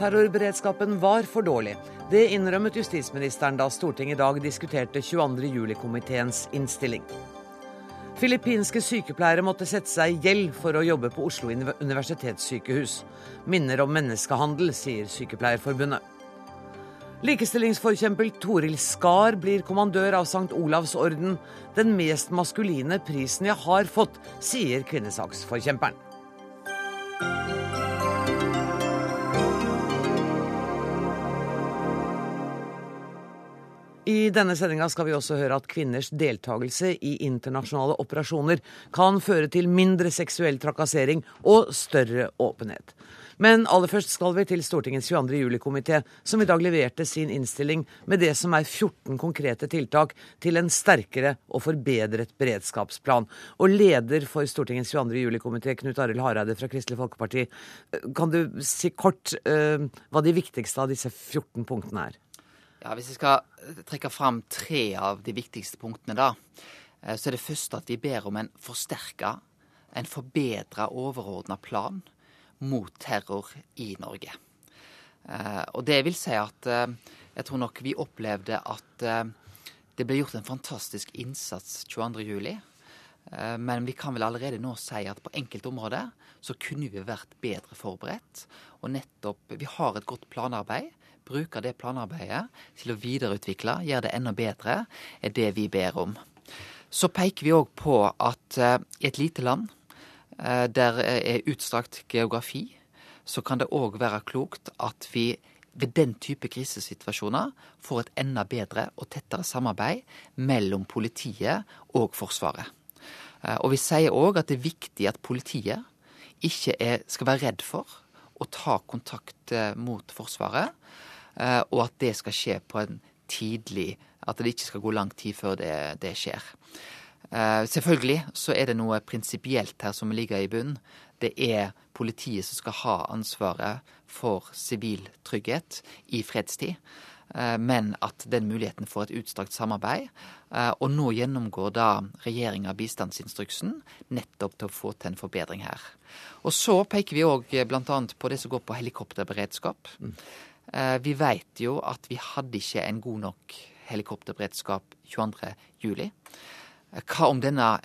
Terrorberedskapen var for dårlig. Det innrømmet justisministeren da Stortinget i dag diskuterte 22. juli-komiteens innstilling. Filippinske sykepleiere måtte sette seg i gjeld for å jobbe på Oslo universitetssykehus. Minner om menneskehandel, sier Sykepleierforbundet. Likestillingsforkjemper Toril Skar blir kommandør av St. Olavs orden. Den mest maskuline prisen jeg har fått, sier kvinnesaksforkjemperen. I denne sendinga skal vi også høre at kvinners deltakelse i internasjonale operasjoner kan føre til mindre seksuell trakassering og større åpenhet. Men aller først skal vi til Stortingets 22. juli-komité, som i dag leverte sin innstilling med det som er 14 konkrete tiltak til en sterkere og forbedret beredskapsplan. Og leder for Stortingets 22. juli-komité, Knut Arild Hareide fra Kristelig Folkeparti, kan du si kort uh, hva de viktigste av disse 14 punktene er? Ja, Hvis jeg skal trekke fram tre av de viktigste punktene, da, eh, så er det første at vi ber om en forsterka, en forbedra overordna plan mot terror i Norge. Eh, og det vil si at eh, jeg tror nok vi opplevde at det ble gjort en fantastisk innsats 22.07. Men vi kan vel allerede nå si at på enkelte områder så kunne vi vært bedre forberedt. Og nettopp Vi har et godt planarbeid bruke det planarbeidet til å videreutvikle, gjøre det enda bedre, er det vi ber om. Så peker vi òg på at i et lite land der er utstrakt geografi, så kan det òg være klokt at vi ved den type krisesituasjoner får et enda bedre og tettere samarbeid mellom politiet og Forsvaret. Uh, og vi sier òg at det er viktig at politiet ikke er, skal være redd for å ta kontakt mot Forsvaret. Eh, og at det skal skje på en tidlig At det ikke skal gå lang tid før det, det skjer. Uh, selvfølgelig så er det noe prinsipielt her som ligger i bunnen. Det er politiet som skal ha ansvaret for sivil trygghet i fredstid. Uh, men at den muligheten får et utstrakt samarbeid. Uh, og nå gjennomgår da regjeringa bistandsinstruksen nettopp til å få til en forbedring her. Og så peker vi òg bl.a. på det som går på helikopterberedskap. Mm. Eh, vi veit jo at vi hadde ikke en god nok helikopterberedskap 22.07. Eh, hva om denne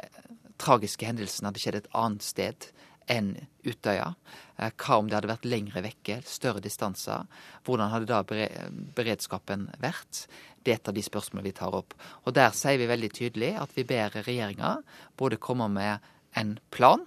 tragiske hendelsen hadde skjedd et annet sted enn Utøya? Eh, hva om det hadde vært lengre vekke, større distanser? Hvordan hadde da beredskapen vært? Det er et av de spørsmålene vi tar opp. Og der sier vi veldig tydelig at vi ber regjeringa både komme med en plan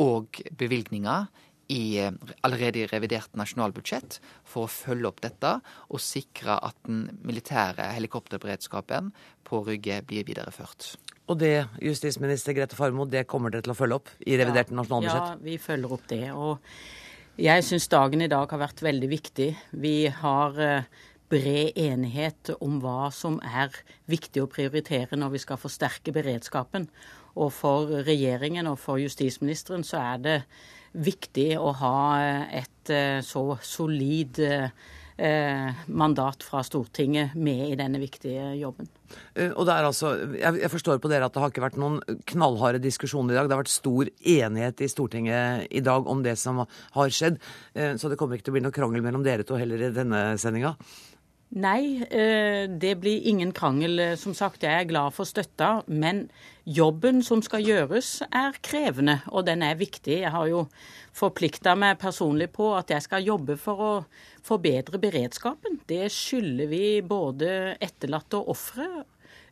og bevilgninger i, eh, allerede i revidert nasjonalbudsjett for å følge opp dette og sikre at den militære helikopterberedskapen på Rygge blir videreført. Og det, justisminister Grete Farmo, det kommer dere til å følge opp i revidert ja, nasjonalbudsjett? Ja, vi følger opp det. Og jeg syns dagen i dag har vært veldig viktig. Vi har eh, bred enighet om hva som er viktig å prioritere når vi skal forsterke beredskapen. Og for regjeringen og for justisministeren så er det viktig å ha et eh, så solid eh, mandat fra Stortinget med i denne viktige jobben. Eh, og det er altså, jeg forstår på dere at det har ikke vært noen knallharde diskusjoner i dag. Det har vært stor enighet i Stortinget i dag om det som har skjedd. Så det kommer ikke til å bli noe krangel mellom dere to heller i denne sendinga? Nei, det blir ingen krangel, som sagt. Jeg er glad for støtta. Men jobben som skal gjøres, er krevende, og den er viktig. Jeg har jo forplikta meg personlig på at jeg skal jobbe for å forbedre beredskapen. Det skylder vi både etterlatte og ofre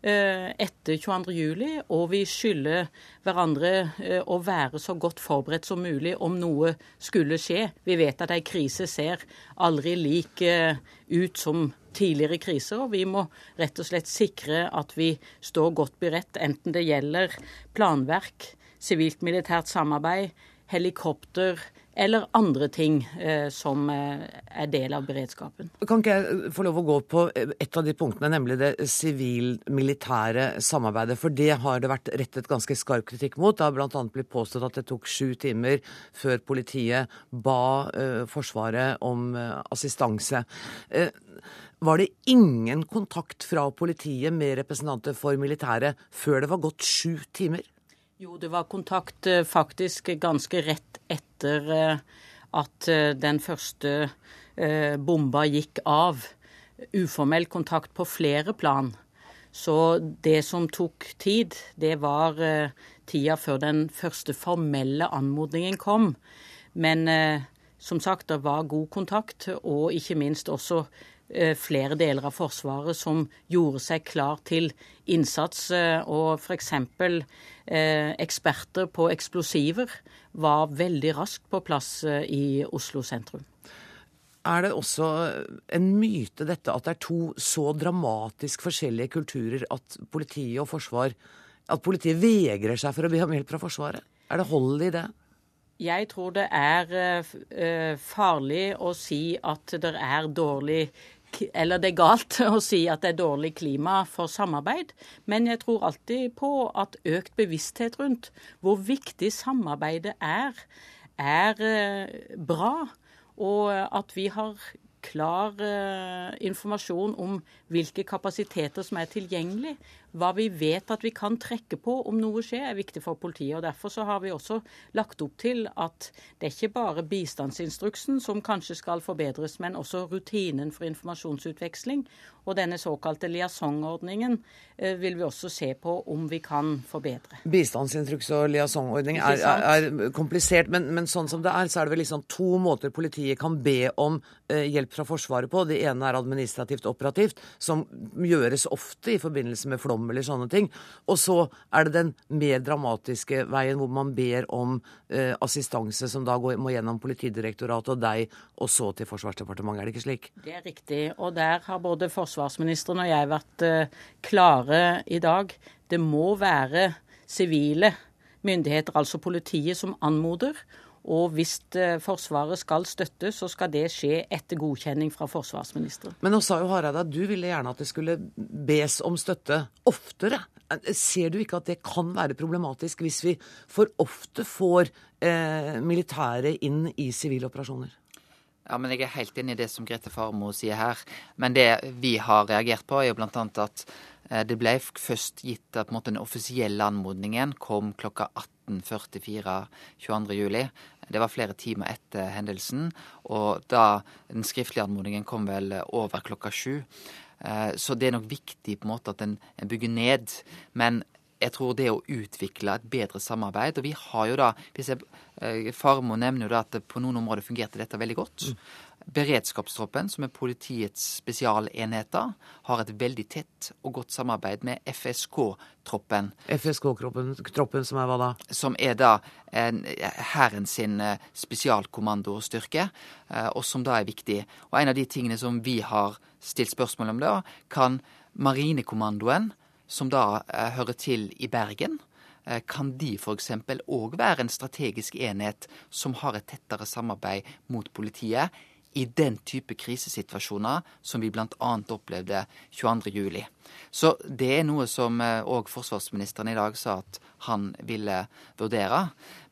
etter 22.07, og vi skylder hverandre eh, å være så godt forberedt som mulig om noe skulle skje. Vi vet at ei krise ser aldri lik eh, ut som tidligere kriser. Og vi må rett og slett sikre at vi står godt beredt, enten det gjelder planverk, sivilt-militært samarbeid, helikopter eller andre ting eh, som eh, er del av beredskapen. Kan ikke jeg få lov å gå på et av de punktene, nemlig det sivil-militære samarbeidet? For det har det vært rettet ganske skarp kritikk mot. Det har bl.a. blitt påstått at det tok sju timer før politiet ba eh, Forsvaret om eh, assistanse. Eh, var det ingen kontakt fra politiet med representanter for militæret før det var gått sju timer? Jo, det var kontakt eh, faktisk ganske rett etter eh, at eh, den første bomba gikk av. Uformell kontakt på flere plan. Så det som tok tid, det var tida før den første formelle anmodningen kom. Men som sagt, det var god kontakt, og ikke minst også flere deler av Forsvaret som gjorde seg klar til innsats. Eh, og f.eks. Eh, eksperter på eksplosiver var veldig raskt på plass i Oslo sentrum. Er det også en myte dette at det er to så dramatisk forskjellige kulturer at politiet og forsvar At politiet vegrer seg for å be om hjelp fra Forsvaret? Er det hold i det? Jeg tror det er farlig å si at det er dårlig eller det er galt å si at det er dårlig klima for samarbeid, men jeg tror alltid på at økt bevissthet rundt hvor viktig samarbeidet er, er eh, bra. Og at vi har klar uh, informasjon om hvilke kapasiteter som er tilgjengelig. Hva vi vet at vi kan trekke på om noe skjer, er viktig for politiet. og Derfor så har vi også lagt opp til at det er ikke bare bistandsinstruksen som kanskje skal forbedres, men også rutinen for informasjonsutveksling. Og denne såkalte liaisonordningen uh, vil vi også se på om vi kan forbedre. Bistandsinstruks og liaisonordning er, er, er, komplisert, men, men, sånn som det er, så er det vel liksom to måter politiet kan be om uh, hjelp fra Forsvaret på. Det ene er administrativt operativt, som gjøres ofte i forbindelse med flom eller sånne ting. Og så er det den mer dramatiske veien hvor man ber om eh, assistanse, som da går, må gjennom Politidirektoratet og deg, og så til Forsvarsdepartementet. Er det ikke slik? Det er riktig. Og der har både forsvarsministeren og jeg vært eh, klare i dag. Det må være sivile myndigheter, altså politiet, som anmoder. Og hvis eh, Forsvaret skal støtte, så skal det skje etter godkjenning fra forsvarsministeren. Men nå sa jo Hareide at du ville gjerne at det skulle bes om støtte oftere. Ser du ikke at det kan være problematisk hvis vi for ofte får eh, militære inn i sivile operasjoner? Ja, men Jeg er helt enig i det som Grete Farmo sier her. Men det vi har reagert på, er jo bl.a. at det ble først gitt at den offisielle anmodningen kom klokka 18.44 22.07. Det var flere timer etter hendelsen, og da den skriftlige anmodningen kom vel over klokka sju. Eh, så det er nok viktig på en måte at en, bygger ned. Men jeg tror det å utvikle et bedre samarbeid Og vi har jo da eh, Farmo nevner jo da at på noen områder fungerte dette veldig godt. Mm. Beredskapstroppen, som er politiets spesialenheter, har et veldig tett og godt samarbeid med FSK-troppen. FSK-troppen som er hva da? Som er da Hæren sin eh, spesialkommandostyrke, eh, og som da er viktig. Og en av de tingene som vi har stilt spørsmål om da, kan Marinekommandoen, som da eh, hører til i Bergen, kan de f.eks. òg være en strategisk enhet som har et tettere samarbeid mot politiet i den type krisesituasjoner som vi bl.a. opplevde 22.07. Så det er noe som òg eh, forsvarsministeren i dag sa at han ville vurdere.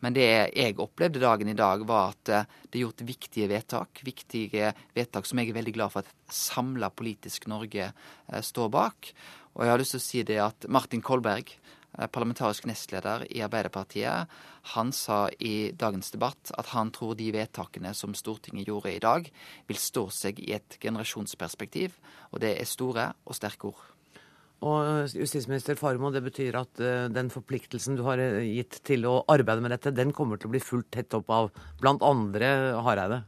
Men det jeg opplevde dagen i dag, var at eh, det er gjort viktige vedtak. Viktige vedtak som jeg er veldig glad for at et samla politisk Norge eh, står bak. Og jeg har lyst til å si det at Martin Kolberg, parlamentarisk nestleder i Arbeiderpartiet, han sa i dagens debatt at han tror de vedtakene som Stortinget gjorde i dag, vil stå seg i et generasjonsperspektiv. Og det er store og sterke ord. Og eh, justisminister Farmo, det betyr at uh, den forpliktelsen du har gitt til å arbeide med dette, den kommer til å bli fulgt tett opp av blant andre Hareide?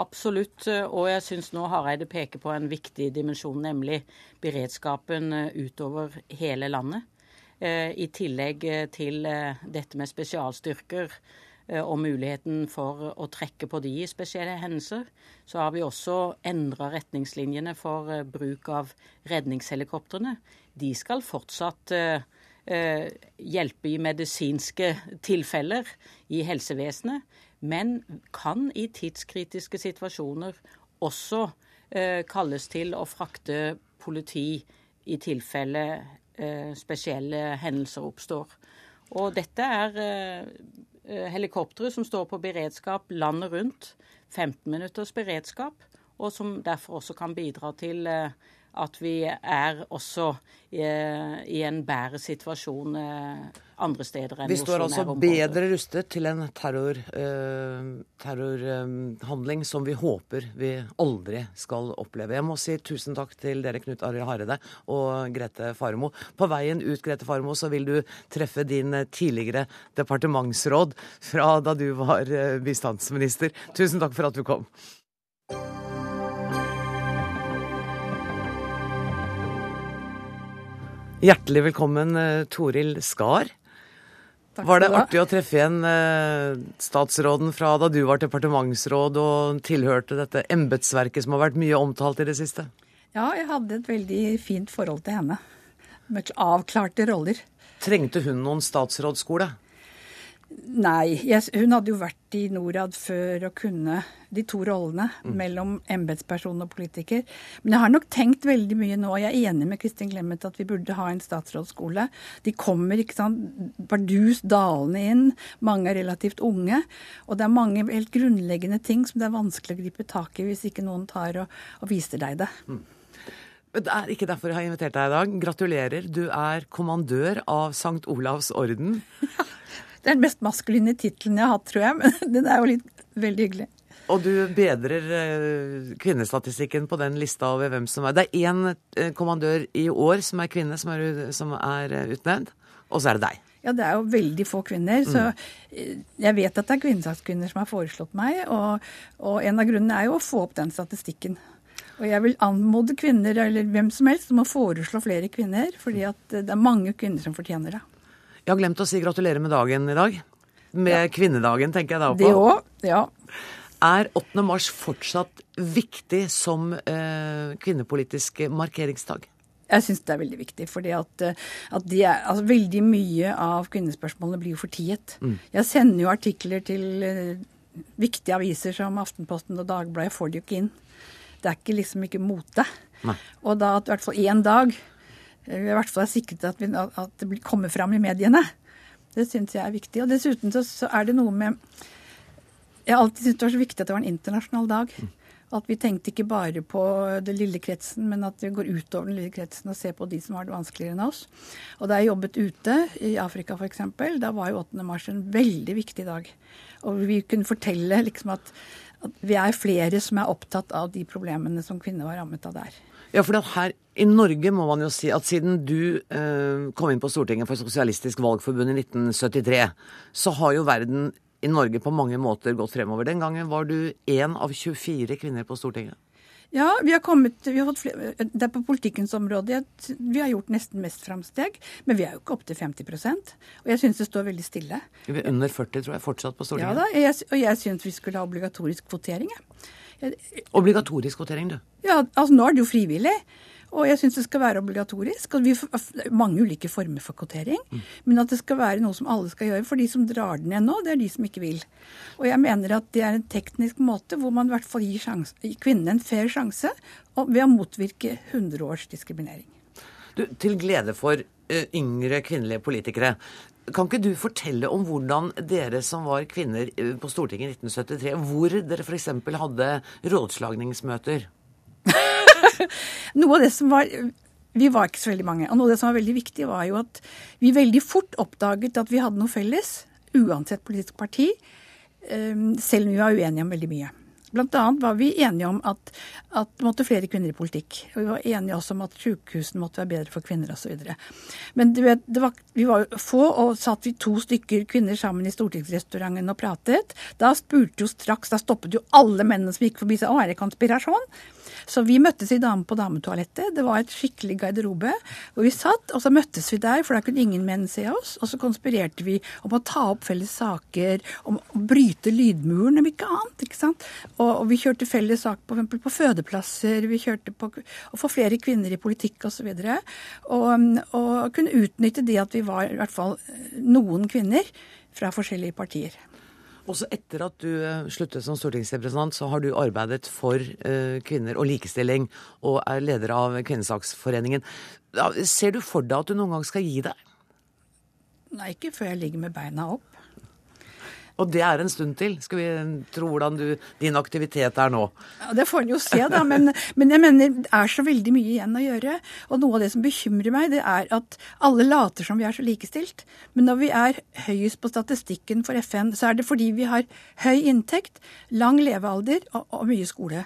Absolutt. Og jeg syns nå Hareide peker på en viktig dimensjon, nemlig beredskapen utover hele landet. Eh, I tillegg eh, til eh, dette med spesialstyrker og muligheten for å trekke på de i spesielle hendelser, så har vi også endra retningslinjene for bruk av redningshelikoptrene. De skal fortsatt hjelpe i medisinske tilfeller i helsevesenet, men kan i tidskritiske situasjoner også kalles til å frakte politi i tilfelle spesielle hendelser oppstår. Og dette er eh, helikoptre som står på beredskap landet rundt. 15 minutters beredskap, og som derfor også kan bidra til eh, at vi er også i, i en bedre situasjon andre steder enn Vi står altså bedre rustet til en terrorhandling terror, eh, som vi håper vi aldri skal oppleve. Jeg må si tusen takk til dere, Knut Arild Hareide og Grete Faremo. På veien ut, Grete Faremo, så vil du treffe din tidligere departementsråd fra da du var eh, bistandsminister. Tusen takk for at du kom. Hjertelig velkommen, eh, Toril Skar. Takk var det artig å treffe igjen eh, statsråden fra da du var departementsråd og tilhørte dette embetsverket som har vært mye omtalt i det siste? Ja, jeg hadde et veldig fint forhold til henne. Med avklarte roller. Trengte hun noen statsrådsskole? Nei, jeg, hun hadde jo vært i Norad før og kunne de to rollene mm. mellom embetsperson og politiker. Men jeg har nok tenkt veldig mye nå, og jeg er enig med Kristin Clemet at vi burde ha en statsrådsskole. De kommer ikke sant, bardus dalende inn, mange er relativt unge. Og det er mange helt grunnleggende ting som det er vanskelig å gripe tak i hvis ikke noen tar og, og viser deg det. Mm. Det er ikke derfor jeg har invitert deg i dag. Gratulerer. Du er kommandør av St. Olavs orden. Det er den mest maskuline tittelen jeg har hatt, tror jeg. Men den er jo litt veldig hyggelig. Og du bedrer eh, kvinnestatistikken på den lista over hvem som er Det er én eh, kommandør i år som er kvinne, som er, som er eh, utnevnt. Og så er det deg. Ja, det er jo veldig få kvinner. Så mm. jeg vet at det er kvinnesakskvinner som har foreslått meg. Og, og, en av grunnene er jo å få opp den statistikken. Og jeg vil anmode kvinner, eller hvem som helst, om å foreslå flere kvinner. Fordi at det er mange kvinner som fortjener det. Jeg har glemt å si gratulerer med dagen i dag. Med ja. kvinnedagen, tenker jeg da på. Det òg, ja. Er 8. mars fortsatt viktig som eh, kvinnepolitisk markeringsdag? Jeg syns det er veldig viktig. fordi at, eh, at er, altså, veldig mye av kvinnespørsmålene blir jo fortiet. Mm. Jeg sender jo artikler til uh, viktige aviser som Aftenposten og Dagbladet. Jeg får det jo ikke inn. Det er ikke liksom ikke mote. Og da at i hvert fall én dag vi i hvert fall er sikret at, vi, at det kommer fram i mediene. Det syns jeg er viktig. Og dessuten så, så, er det noe med Jeg har alltid syntes det var så viktig at det var en internasjonal dag. At vi tenkte ikke bare på den lille kretsen, men at vi går utover den lille kretsen og ser på de som har det vanskeligere enn oss. Og da jeg jobbet ute, i Afrika f.eks., da var jo 8. mars en veldig viktig dag. Og vi kunne fortelle liksom at, at vi er flere som er opptatt av de problemene som kvinner var rammet av der. Ja, for her i Norge må man jo si at siden du eh, kom inn på Stortinget for Sosialistisk Valgforbund i 1973, så har jo verden i Norge på mange måter gått fremover. Den gangen var du én av 24 kvinner på Stortinget. Ja, vi har kommet, vi har fått flere, det er på politikkens område. Vi har gjort nesten mest framsteg, men vi er jo ikke opp til 50% Og jeg syns det står veldig stille. Vi er under 40, tror jeg, fortsatt på Stortinget. Ja da, jeg, og jeg syns vi skulle ha obligatorisk kvotering. Obligatorisk kvotering, du? Ja, altså nå er det jo frivillig. Og jeg syns det skal være obligatorisk. Og vi har mange ulike former for kvotering. Mm. Men at det skal være noe som alle skal gjøre. For de som drar den igjen nå, det er de som ikke vil. Og jeg mener at det er en teknisk måte hvor man i hvert fall gir, sjans, gir kvinnene en fair sjanse ved å motvirke 100 års diskriminering. Du, til glede for uh, yngre kvinnelige politikere. Kan ikke du fortelle om hvordan dere som var kvinner eh, på Stortinget i 1973, hvor dere f.eks. hadde rådslagningsmøter? noe av det som var vi var ikke så veldig mange. Og noe av det som var veldig viktig, var jo at vi veldig fort oppdaget at vi hadde noe felles, uansett politisk parti, eh, selv om vi var uenige om veldig mye. Annet var vi enige om at, det måtte flere kvinner i politikk. Og vi var enige også om at sykehusene måtte være bedre for kvinner osv. Men du vet, var, vi var få, og satt vi to stykker kvinner sammen i stortingsrestauranten og pratet. Da spurte jo straks, da stoppet jo alle mennene som gikk forbi sa å, er det konspirasjon? Så vi møttes i dame på dametoalettet. Det var et skikkelig garderobe hvor vi satt, og så møttes vi der, for da kunne ingen menn se oss. Og så konspirerte vi om å ta opp felles saker, om å bryte lydmuren, om ikke annet. ikke sant? Og, og vi kjørte felles sak på, eksempel på fødeplasser, vi kjørte på å få flere kvinner i politikk osv. Og, så og, og kunne utnytte det at vi var i hvert fall noen kvinner fra forskjellige partier. Også etter at du eh, sluttet som stortingsrepresentant, så har du arbeidet for uh, kvinner og likestilling, og er leder av Kvinnesaksforeningen. Ser du for deg at du noen gang skal gi deg? Nei, ikke før jeg ligger med beina opp. Og det er en stund til. Skal vi tro hvordan du, din aktivitet er nå? Ja, Det får en jo se, da. Men, men, jeg mener det er så veldig mye igjen å gjøre. Og noe av det som bekymrer meg, det er at alle later som vi er så likestilt. Men når vi er høyest på statistikken for FN, så er det fordi vi har høy inntekt, lang levealder og, og mye skole.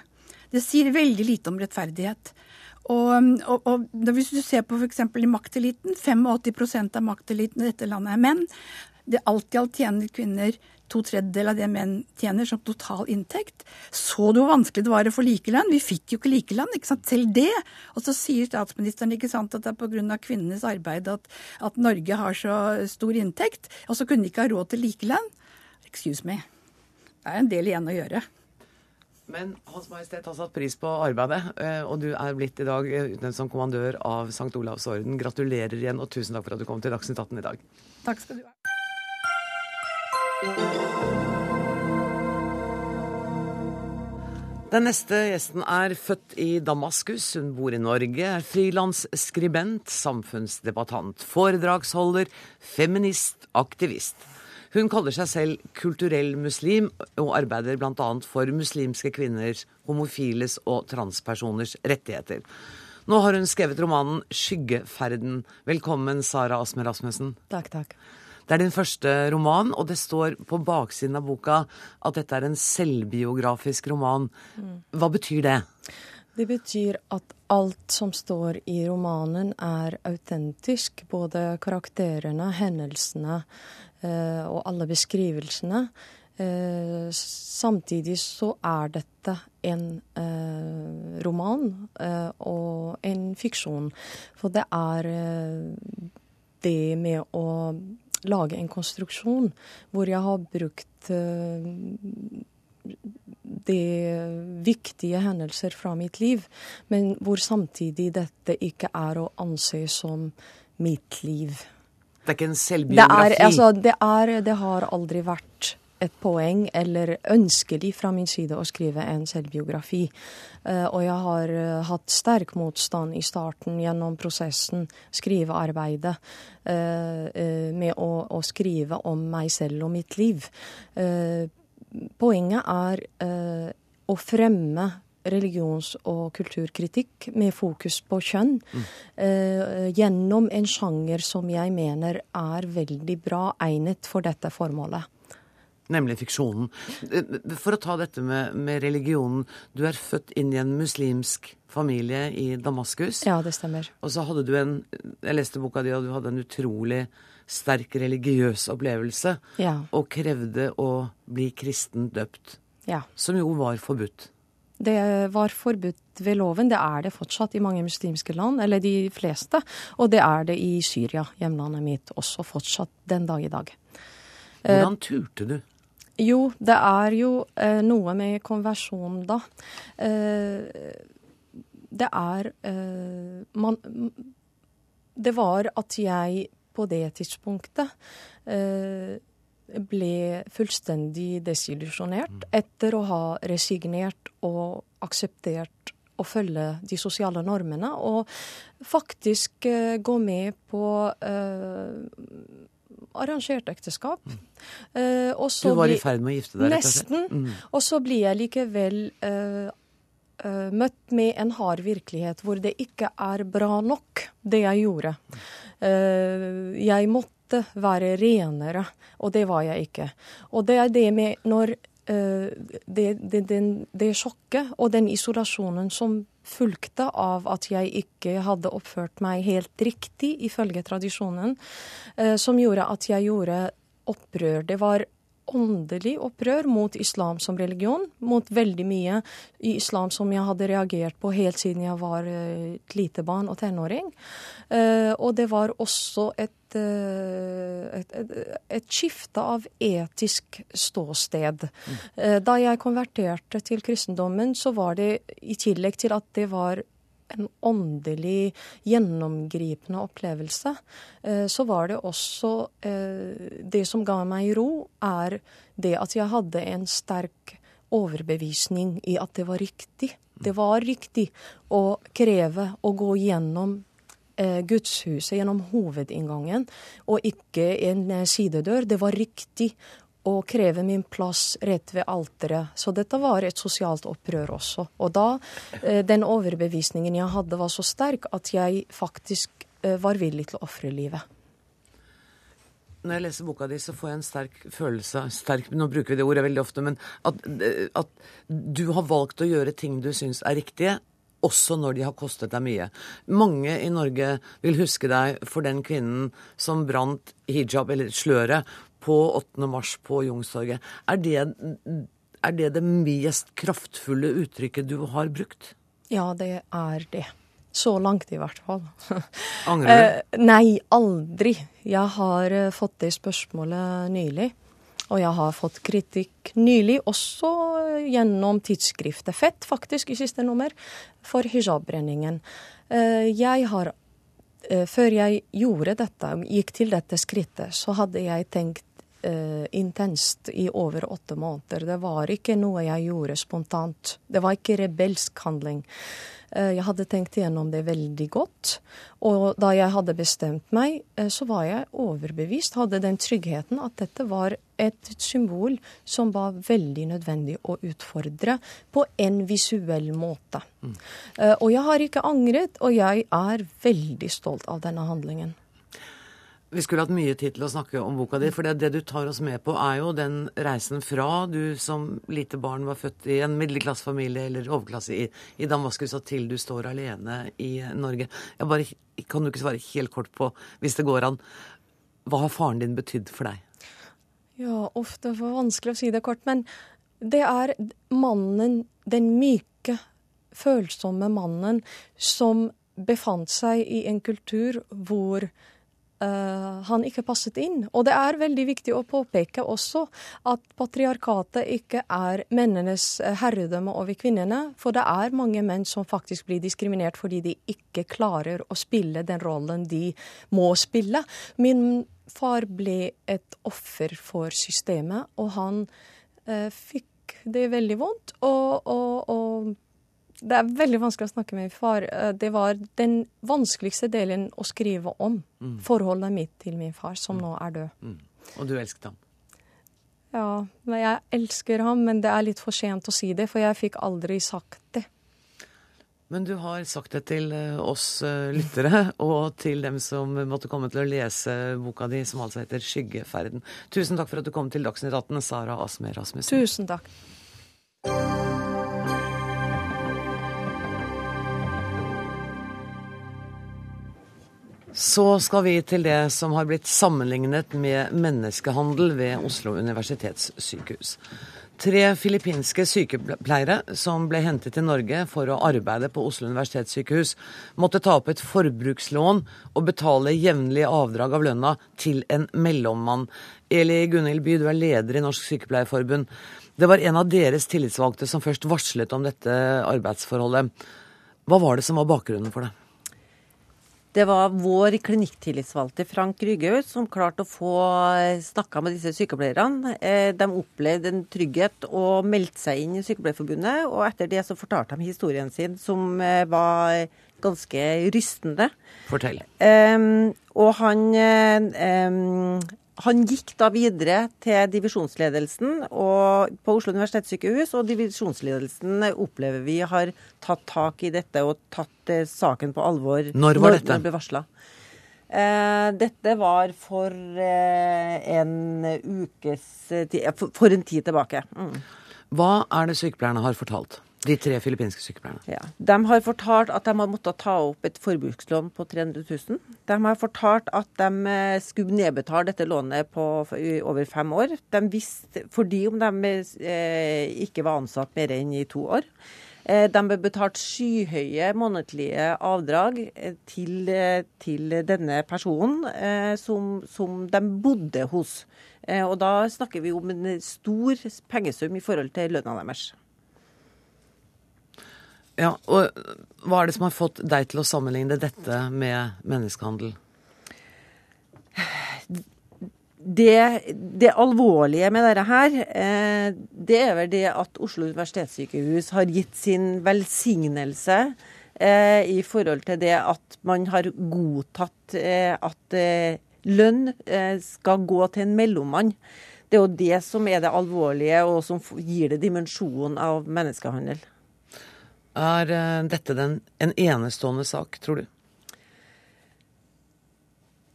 Det sier veldig lite om rettferdighet. Og, og, og Hvis du ser på f.eks. i makteliten, 85% av makteliten i dette landet er menn. Det Alt i alt tjener kvinner to tredjedeler av det menn tjener som total inntekt. Så du hvor vanskelig det var å få likelønn? Vi fikk jo ikke likelønn, ikke sant? selv det. Og så sier statsministeren ikke sant, at det er pga. kvinnenes arbeid at, at, Norge har så stor inntekt. Og så kunne de ikke ha råd til likelønn. Excuse me. Det er en del igjen å gjøre. Men Hans Majestet har satt pris på arbeidet, eh, og du er blitt i dag eh, utnevnt som kommandør av St. Olavs orden. Gratulerer igjen, og tusen takk for at du kom til Dagsnytt 18 i dag. Takk skal du ha. Den neste gjesten er født i Damaskus. Hun bor i Norge, er frilansskribent, samfunnsdebattant, foredragsholder, feminist, aktivist. Hun kaller seg selv kulturell muslim, og arbeider bl.a. for muslimske kvinners, homofiles og transpersoners rettigheter. Nå har hun skrevet romanen 'Skyggeferden'. Velkommen, Sara Asmer Rasmussen. Takk, takk. Det er din første roman, og det står på baksiden av boka at dette er en selvbiografisk roman. Hva betyr det? Det betyr at alt som står i romanen er autentisk. Både karakterene, hendelsene eh, og alle beskrivelsene. Eh, samtidig så er dette en eh, roman eh, og en fiksjon. For det er det med å lage en konstruksjon hvor jeg har brukt de det viktige hendelser fra mitt liv, men hvor samtidig dette ikke er å anse som mitt liv. Det er ikke en selvbiografi? Det, er, altså, det, er, det har aldri vært et poeng eller ønskelig fra min side å skrive en selvbiografi. Uh, og jeg har uh, hatt sterk motstand i starten gjennom prosessen, skrivearbeidet, uh, med å, å, skrive om meg selv og mitt liv. poenget er å fremme religions- og kulturkritikk med fokus på kjønn mm. gjennom en sjanger som jeg mener er veldig bra egnet for dette formålet. Nemlig fiksjonen. For å ta dette med, med, religionen. Du er født inn i en muslimsk familie i Damaskus. Ja, det stemmer. Og så hadde du en Jeg leste boka di, og du hadde en utrolig sterk religiøs opplevelse. Ja. Og krevde å bli kristen døpt. Ja. Som jo var forbudt. Det var forbudt ved loven. Det er det fortsatt i mange muslimske land, eller de fleste. Og det er det i Syria, hjemlandet mitt, også fortsatt den dag i dag. Hvordan turte du? Jo, det er jo eh, noe med konversjon, da. Eh, det er eh, man, Det var at jeg på det tidspunktet eh, ble fullstendig desillusjonert etter å ha resignert og akseptert å følge de sosiale normene, og faktisk eh, gå med på eh, arrangert ekteskap. Mm. Uh, du var i ferd med å gifte deg? Nesten. Mm. Og så blir jeg likevel uh, uh, møtt med en hard virkelighet hvor det ikke er bra nok, det jeg gjorde. jeg måtte være renere, og det var jeg ikke. Og det er det med når det, det, det, det sjokket og den isolasjonen som fulgte av at jeg ikke hadde oppført meg helt riktig ifølge tradisjonen, eh, som gjorde at jeg gjorde opprør. Det var åndelig opprør mot islam som religion, mot veldig mye i islam som jeg hadde reagert på helt siden jeg var eh, et lite barn og tenåring. Eh, og det var også et, eh, et, et, et skifte av etisk ståsted. Mm. Da jeg konverterte til kristendommen, så var det i tillegg til at det var en åndelig, gjennomgripende opplevelse, eh, så var det også eh, Det som ga meg ro, er det at jeg hadde en sterk overbevisning i at det var riktig. Det var riktig å kreve å gå gjennom eh, gudshuset, gjennom hovedinngangen, og ikke en sidedør. Det var riktig og kreve min plass rett ved alteret. Så dette var et sosialt opprør også. Og da eh, den overbevisningen jeg hadde var så sterk at jeg faktisk eh, var villig til å ofre livet. Når jeg leser boka di, så får jeg en sterk følelse sterk, Nå bruker vi det ordet veldig ofte, men at, at du har valgt å gjøre ting du syns er riktige, også når de har kostet deg mye. Mange i Norge vil huske deg for den kvinnen som brant hijab, eller sløret, på 8. mars på Youngstorget. Er det, er det det mest kraftfulle uttrykket du har brukt? Ja, det er det. Så langt, i hvert fall. Angrer du? Eh, nei, aldri. Jeg har eh, fått det spørsmålet nylig. Og jeg har fått kritikk nylig, også gjennom tidsskriftet Fett, faktisk, i siste nummer, for hijabbrenningen. Eh, jeg har Før jeg gjorde dette, gikk til dette skrittet, så hadde jeg tenkt uh, intenst i over åtte måneder. Det var ikke noe jeg gjorde spontant. Det var ikke rebelsk handling. Uh, jeg hadde tenkt gjennom det veldig godt. Og da jeg hadde bestemt meg, uh, så var jeg overbevist, hadde den tryggheten at dette var et symbol som var veldig nødvendig å utfordre på en visuell måte. Mm. Og jeg har ikke angret, og jeg er veldig stolt av denne handlingen. Vi skulle hatt mye tid til å snakke om boka di, for det, det, du tar oss med på, er jo den reisen fra du som lite barn var født i en middelklassefamilie eller overklasse i, i Damaskus, og til du står alene i Norge. Jeg bare, kan du ikke svare helt kort på, hvis det går an, hva har faren din betydd for deg? Ja, ofte for vanskelig å si det kort, men det er mannen, den myke, følsomme mannen, som befant seg i en kultur hvor han ikke passet inn. Og det er veldig viktig å påpeke også at patriarkatet ikke er mennenes eh, herredømme over kvinnene. For det er mange menn som faktisk blir diskriminert fordi de ikke klarer å spille den rollen de må spille. Min far ble et offer for systemet, og han eh, fikk det veldig vondt. og, og, og det er veldig vanskelig å snakke med min far. Eh, det var den vanskeligste delen å skrive om. Mm. Forholdet mitt til min far, som mm. nå er død. Mm. Og du elsket ham? Ja, jeg elsker ham, men det er litt for sent å si det, for jeg fikk aldri sagt det. Men du har sagt det til eh, oss eh, lyttere, og til dem som måtte komme til å lese boka di, som altså heter 'Skyggeferden'. Tusen takk for at du kom til Dagsnytt 18, Sara Asmer Rasmussen. Tusen takk. Så skal vi til det som har blitt sammenlignet med menneskehandel ved Oslo universitetssykehus. Tre filippinske sykepleiere som ble hentet til Norge for å arbeide på Oslo universitetssykehus, måtte ta opp et forbrukslån og betale jevnlige avdrag av lønna til en mellommann. Eli Gunhild By, du er leder i Norsk Sykepleierforbund. Det var en av deres tillitsvalgte som først varslet om dette arbeidsforholdet. Hva var det som var bakgrunnen for det? Det var vår klinikktillitsvalgte Frank Ryghaug som klarte å få eh, snakka med disse sykepleierne. Eh, de opplevde en trygghet og meldte seg inn i Sykepleierforbundet. Og etter det så fortalte de historien sin, som eh, var ganske rystende. Fortell. Um, og han um, han gikk da videre til divisjonsledelsen på Oslo universitetssykehus, og divisjonsledelsen opplever vi har tatt tak i dette og tatt eh, saken på alvor. Når var dette? Når ble varsla. Eh, dette var for eh, en ukes tid for, for, en tid tilbake. Mm. Hva er det sykepleierne har fortalt? De tre filippinske sykepleierne. Ja. De har fortalt at de har måttet ta opp et forbrukslån på 300 000. De har fortalt at de eh, skulle nedbetale dette lånet på over fem år. De visste, fordi om de eh, ikke var ansatt mer enn i to år. Eh, de ble betalt skyhøye månedlige avdrag til, til denne personen som, som, de bodde hos. og da snakker vi om en stor pengesum i forhold til lønna deres. Ja, og Hva er det som har fått deg til å sammenligne dette med menneskehandel? Det, det alvorlige med dette her, eh, det er vel det at Oslo universitetssykehus har gitt sin velsignelse eh, i forhold til det at man har godtatt eh, at lønn skal gå til en mellommann. Det er jo det som er det alvorlige, og som gir det dimensjonen av menneskehandel. Er eh, dette den, en enestående sak, tror du?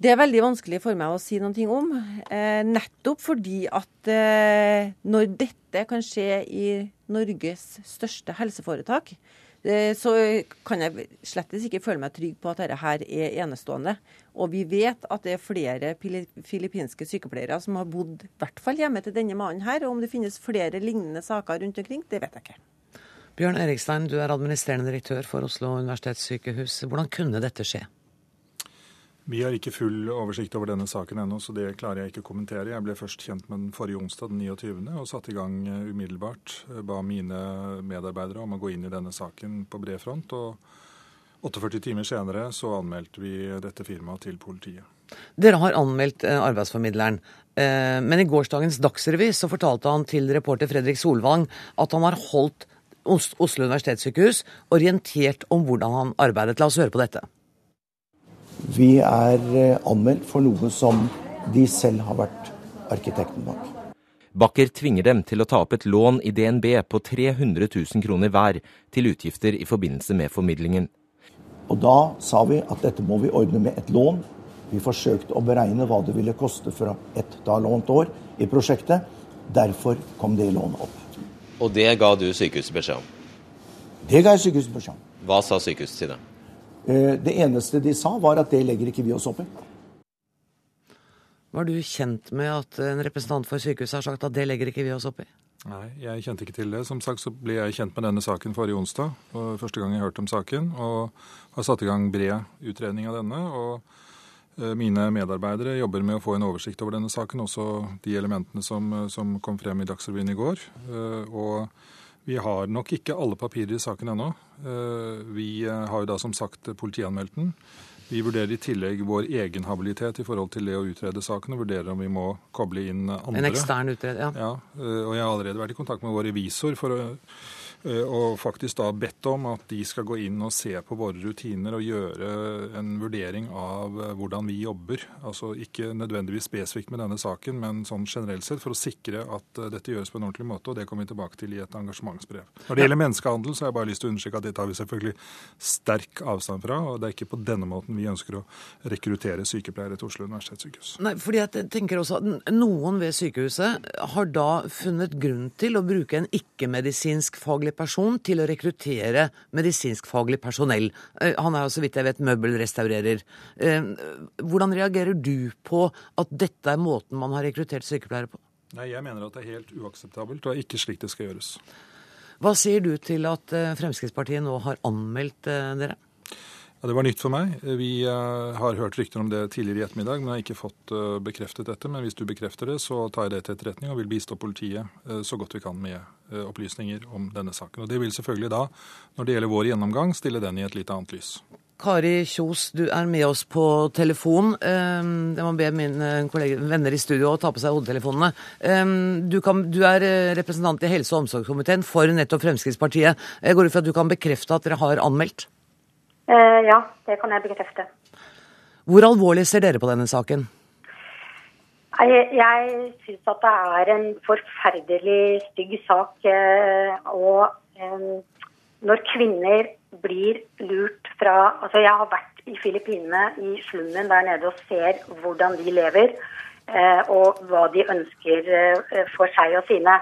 Det er veldig vanskelig for meg å si noe om. Eh, nettopp fordi at eh, når dette kan skje i Norges største helseforetak, eh, så kan jeg slettes ikke føle meg trygg på at dette her er enestående. Og vi vet at det er flere filippinske sykepleiere som har bodd i hvert fall hjemme til denne mannen her. Og om det finnes flere lignende saker rundt omkring, det vet jeg ikke. Bjørn Erikstein, du er administrerende direktør for Oslo universitetssykehus. Hvordan kunne dette skje? Vi har ikke full oversikt over denne saken ennå, så det klarer jeg ikke å kommentere. Jeg ble først kjent med den forrige onsdag, den 29., og satte i gang eh, umiddelbart. Ba mine medarbeidere om å gå inn i denne saken på bred front. Og 48 timer senere så anmeldte vi dette firmaet til politiet. Dere har anmeldt eh, arbeidsformidleren. Eh, men i gårsdagens Dagsrevy så fortalte han til reporter Fredrik Solvang at han har holdt Oslo universitetssykehus orientert om hvordan han arbeidet. La oss høre på dette. Vi er eh, anmeldt for noe som de selv har vært arkitekten bak. Bakker tvinger dem til å ta opp et lån i DNB på 300 000 kroner hver til utgifter i forbindelse med formidlingen. Og Da sa vi at dette må vi ordne med et lån. Vi forsøkte å beregne hva det ville koste fra ett da lånt år i prosjektet. Derfor kom det lånet opp. Og det ga du sykehuset beskjed om? Det ga jeg sykehuset beskjed om. Hva sa sykehuset til det? Eh, det eneste de sa, var at det legger ikke vi oss opp i. Var du kjent med at en representant for sykehuset har sagt at det legger ikke vi oss opp i? Nei, jeg kjente ikke til det. Som sagt så ble jeg kjent med denne saken forrige onsdag. og Første gang jeg hørte om saken. Og har satt i gang bred utredning av denne. og mine medarbeidere jobber med å få en oversikt over denne saken, også de elementene som, som kom frem i Dagsrevyen i går. Eh, og vi har nok ikke alle papirer i saken ennå. Eh, vi eh, har jo da som sagt politianmeldt den. Vi vurderer i tillegg vår egen habilitet i forhold til det å utrede saken, og vurderer om vi må koble inn andre. En ekstern utreder, ja. ja. Eh, og jeg har allerede vært i kontakt med vår revisor for å Eh, og faktisk da bedt om at de skal gå inn og se på våre rutiner og gjøre en vurdering av eh, hvordan vi jobber. Altså ikke nødvendigvis spesifikt med denne saken, men sånn generelt sett for å sikre at eh, dette gjøres på en ordentlig måte. og Det kommer vi tilbake til i et engasjementsbrev. Når det gjelder menneskehandel, så har jeg bare lyst til å understreke at det tar vi selvfølgelig sterk avstand fra. og Det er ikke på denne måten vi ønsker å rekruttere sykepleiere til Oslo universitetssykehus. Nei, fordi jeg tenker også at Noen ved sykehuset har da funnet grunn til å bruke en ikke-medisinsk faglig faglig person til å rekruttere medisinskfaglig personell. Eh, han er jo så vidt jeg vet møbelrestaurerer. Eh, hvordan reagerer du på at dette er måten man har rekruttert sykepleiere på? Nei, Jeg mener at det er helt uakseptabelt, og ikke slik det skal gjøres. Hva sier du til at eh, Fremskrittspartiet nå har anmeldt dere? Ja, Det var nytt for meg. Vi uh, har hørt rykter om det tidligere i ettermiddag, men har ikke fått uh, bekreftet dette. Men hvis du bekrefter det, så tar jeg det til etterretning og vil bistå politiet uh, så godt vi kan med opplysninger om denne saken. Og Det vil selvfølgelig da, når det gjelder vår gjennomgang, stille den i et litt annet lys. Kari Kjos, du er med oss på telefon. Jeg må be mine kolleger, venner i studio å ta på seg hodetelefonene. Du, kan, du er representant i helse- og omsorgskomiteen for nettopp Fremskrittspartiet. Jeg går ut fra at du kan bekrefte at dere har anmeldt? Eh, ja, det kan jeg bekrefte. Hvor alvorlig ser dere på denne saken? Jeg, jeg syns at det er en forferdelig stygg sak. Eh, og eh, når kvinner blir lurt fra Altså, jeg har vært i Filippinene, i slummen der nede, og ser hvordan de lever. Og hva de ønsker for seg og sine.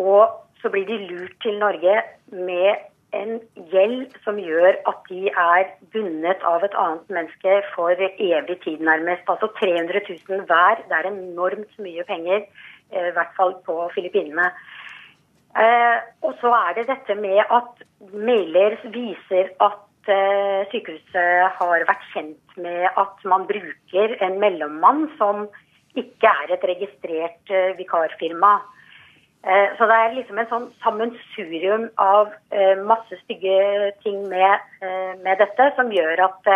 Og så blir de lurt til Norge med en gjeld som gjør at de er bundet av et annet menneske for evig tid, nærmest. Altså 300 000 hver. Det er enormt mye penger, eh, i hvert fall på Filippinene. Eh, og så er det dette med at mailer viser at eh, sykehuset har vært kjent med at man bruker en mellommann som ikke er et registrert vikarfirma. Eh, så det er liksom en sånn sammensurium av eh, masse stygge ting med, eh, med dette som gjør at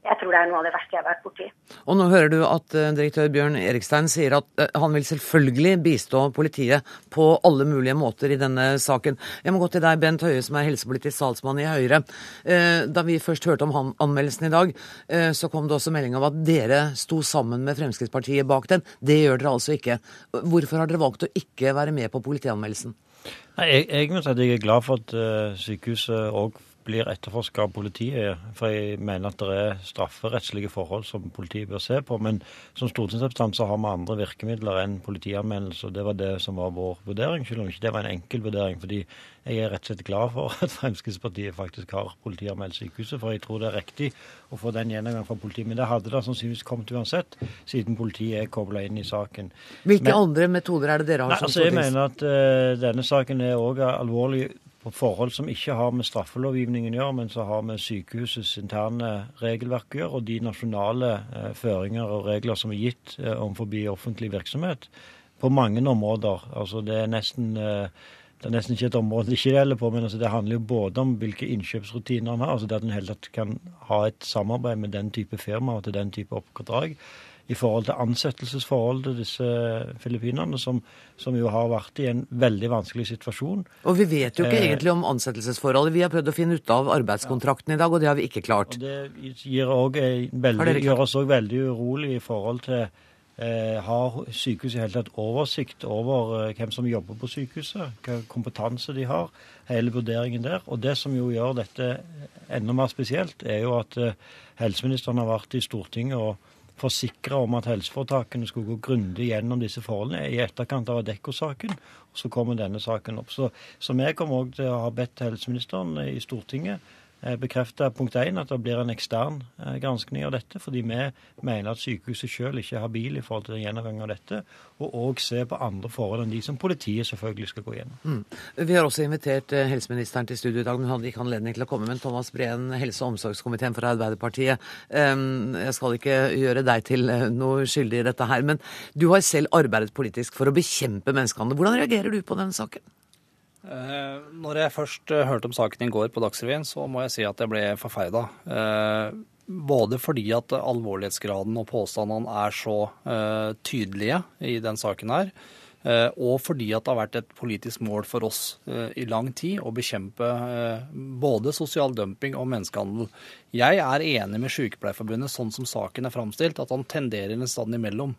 jeg tror det er noe av det verste jeg har vært borti. Og nå hører du at uh, direktør Bjørn Erikstein sier at uh, han vil selvfølgelig bistå politiet på alle mulige måter i denne saken. Jeg må gå til deg, Bent Høie, som er helsepolitisk talsmann i Høyre. Uh, da vi først hørte om anmeldelsen i dag, så kom det også melding om at dere sto sammen med Fremskrittspartiet bak den. Det gjør dere altså ikke. Hvorfor har dere valgt å ikke være med på politianmeldelsen? Nei, jeg, jeg, at jeg er glad for at sykehuset òg blir etterforska av politiet. For jeg mener at det er strafferettslige forhold som politiet bør se på. Men som stortingsrepresentant så har vi andre virkemidler enn politianmeldelse. og Det var det som var vår vurdering, selv om ikke det var en enkel vurdering. fordi jeg er rett og slett glad for at Fremskrittspartiet faktisk har politianmeldt sykehuset. For jeg tror det er riktig å få den gjennomgangen fra politiet. Men det hadde da sannsynligvis kommet uansett, siden politiet er kobla inn i saken. Hvilke men, andre metoder er det dere har? Nei, altså Jeg mener at uh, denne saken er òg alvorlig på forhold som ikke har med straffelovgivningen å gjøre, men som har med sykehusets interne regelverk å gjøre, og de nasjonale eh, føringer og regler som er gitt eh, overfor offentlig virksomhet på mange områder. Altså det er nesten eh, det er nesten ikke et område det ikke gjelder på, men altså det handler jo både om hvilke innkjøpsrutiner en har, altså det at en hele kan ha et samarbeid med den type firma og til den type oppdrag i forhold til ansettelsesforhold til disse filippinerne, som, som, jo har vært i en veldig vanskelig situasjon. Og vi vet jo ikke eh, egentlig om ansettelsesforholdet. Vi har prøvd å finne ut av arbeidskontrakten i dag, og det har vi ikke klart. Og det gir også veldig, gjør oss òg veldig urolig i forhold til eh, har sykehuset i hele tatt oversikt over eh, hvem som jobber på sykehuset, hva kompetanse de har, hele vurderingen der. Og det som jo gjør dette enda mer spesielt, er jo at eh, helseministeren har vært i Stortinget og forsikra om at helseforetakene skulle gå grundig gjennom disse forholdene i etterkant av Adecco-saken. Og så kommer denne saken opp. Så, så vi kommer òg til å ha bedt helseministeren i Stortinget bekrefte punkt 1 at det blir en ekstern eh, granskning av dette, fordi vi mener at sykehuset selv ikke er habil i forhold til gjennomgang av dette, og òg se på andre forhold enn de som politiet selvfølgelig skal gå gjennom. Mm. Vi har også invitert eh, helseministeren til studio i dag, men hadde ikke anledning til å komme. Men Thomas Breen, helse- og omsorgskomiteen for Arbeiderpartiet, jeg skal ikke gjøre deg til noe skyldig i dette her, men du har selv arbeidet politisk for å bekjempe menneskehandel. Hvordan reagerer du på denne saken? Eh, når jeg først eh, hørte om saken i går på Dagsrevyen, så må jeg si at jeg ble forferda. Eh, både fordi at alvorlighetsgraden og påstandene er så tydelige i den saken her, og fordi at det har vært et politisk mål for oss i lang tid å bekjempe både sosial dumping og menneskehandel. Jeg er enig med Sykepleierforbundet sånn som saken er framstilt, at han tenderer en stand imellom.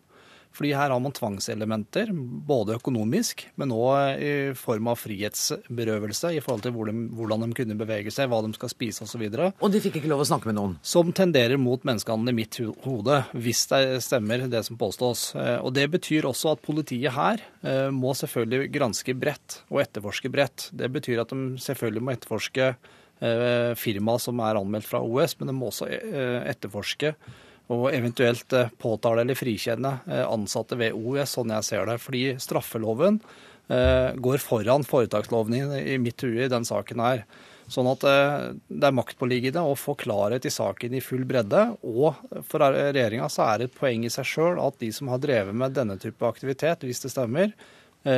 Fordi her har man tvangselementer, både økonomisk, men òg i form av frihetsberøvelse i forhold til hvordan de kunne bevege seg, hva de skal spise osv. Og, så og de fikk ikke lov å snakke med noen? Som tenderer mot menneskehandel i mitt hode, hvis det stemmer det som påstås. Eh, og Det betyr også at politiet her eh, må selvfølgelig granske bredt og etterforske bredt. Det betyr at de selvfølgelig må etterforske eh, firmaet som er anmeldt fra OS, men de må også etterforske og eventuelt eh, påtale eller frikjenne eh, ansatte ved OUS, sånn jeg ser det. Fordi straffeloven eh, går foran foretaksloven i mitt hue i den saken her. Sånn at det er maktpåliggende å få klarhet i saken i full bredde. Og for regjeringa så er det et poeng i seg sjøl at de som har drevet med denne type aktivitet, hvis det stemmer,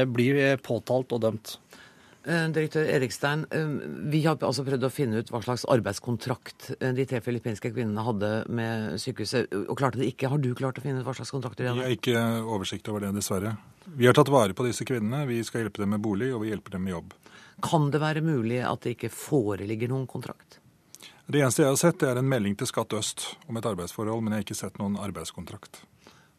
blir påtalt og dømt. Eh, direktør Erikstein, eh, vi har altså prøvd å finne ut hva slags arbeidskontrakt eh, de tre filippinske kvinnene hadde med sykehuset, og klarte det ikke. Har du klart å finne ut hva slags kontrakter de hadde? Vi har ikke oversikt over det, dessverre. Vi har tatt vare på disse kvinnene. Vi skal hjelpe dem med bolig, og vi hjelper dem med jobb. Kan det være mulig at det ikke foreligger noen kontrakt? Det eneste jeg har sett, det er en melding til Skatt øst om et arbeidsforhold, men jeg har ikke sett noen arbeidskontrakt.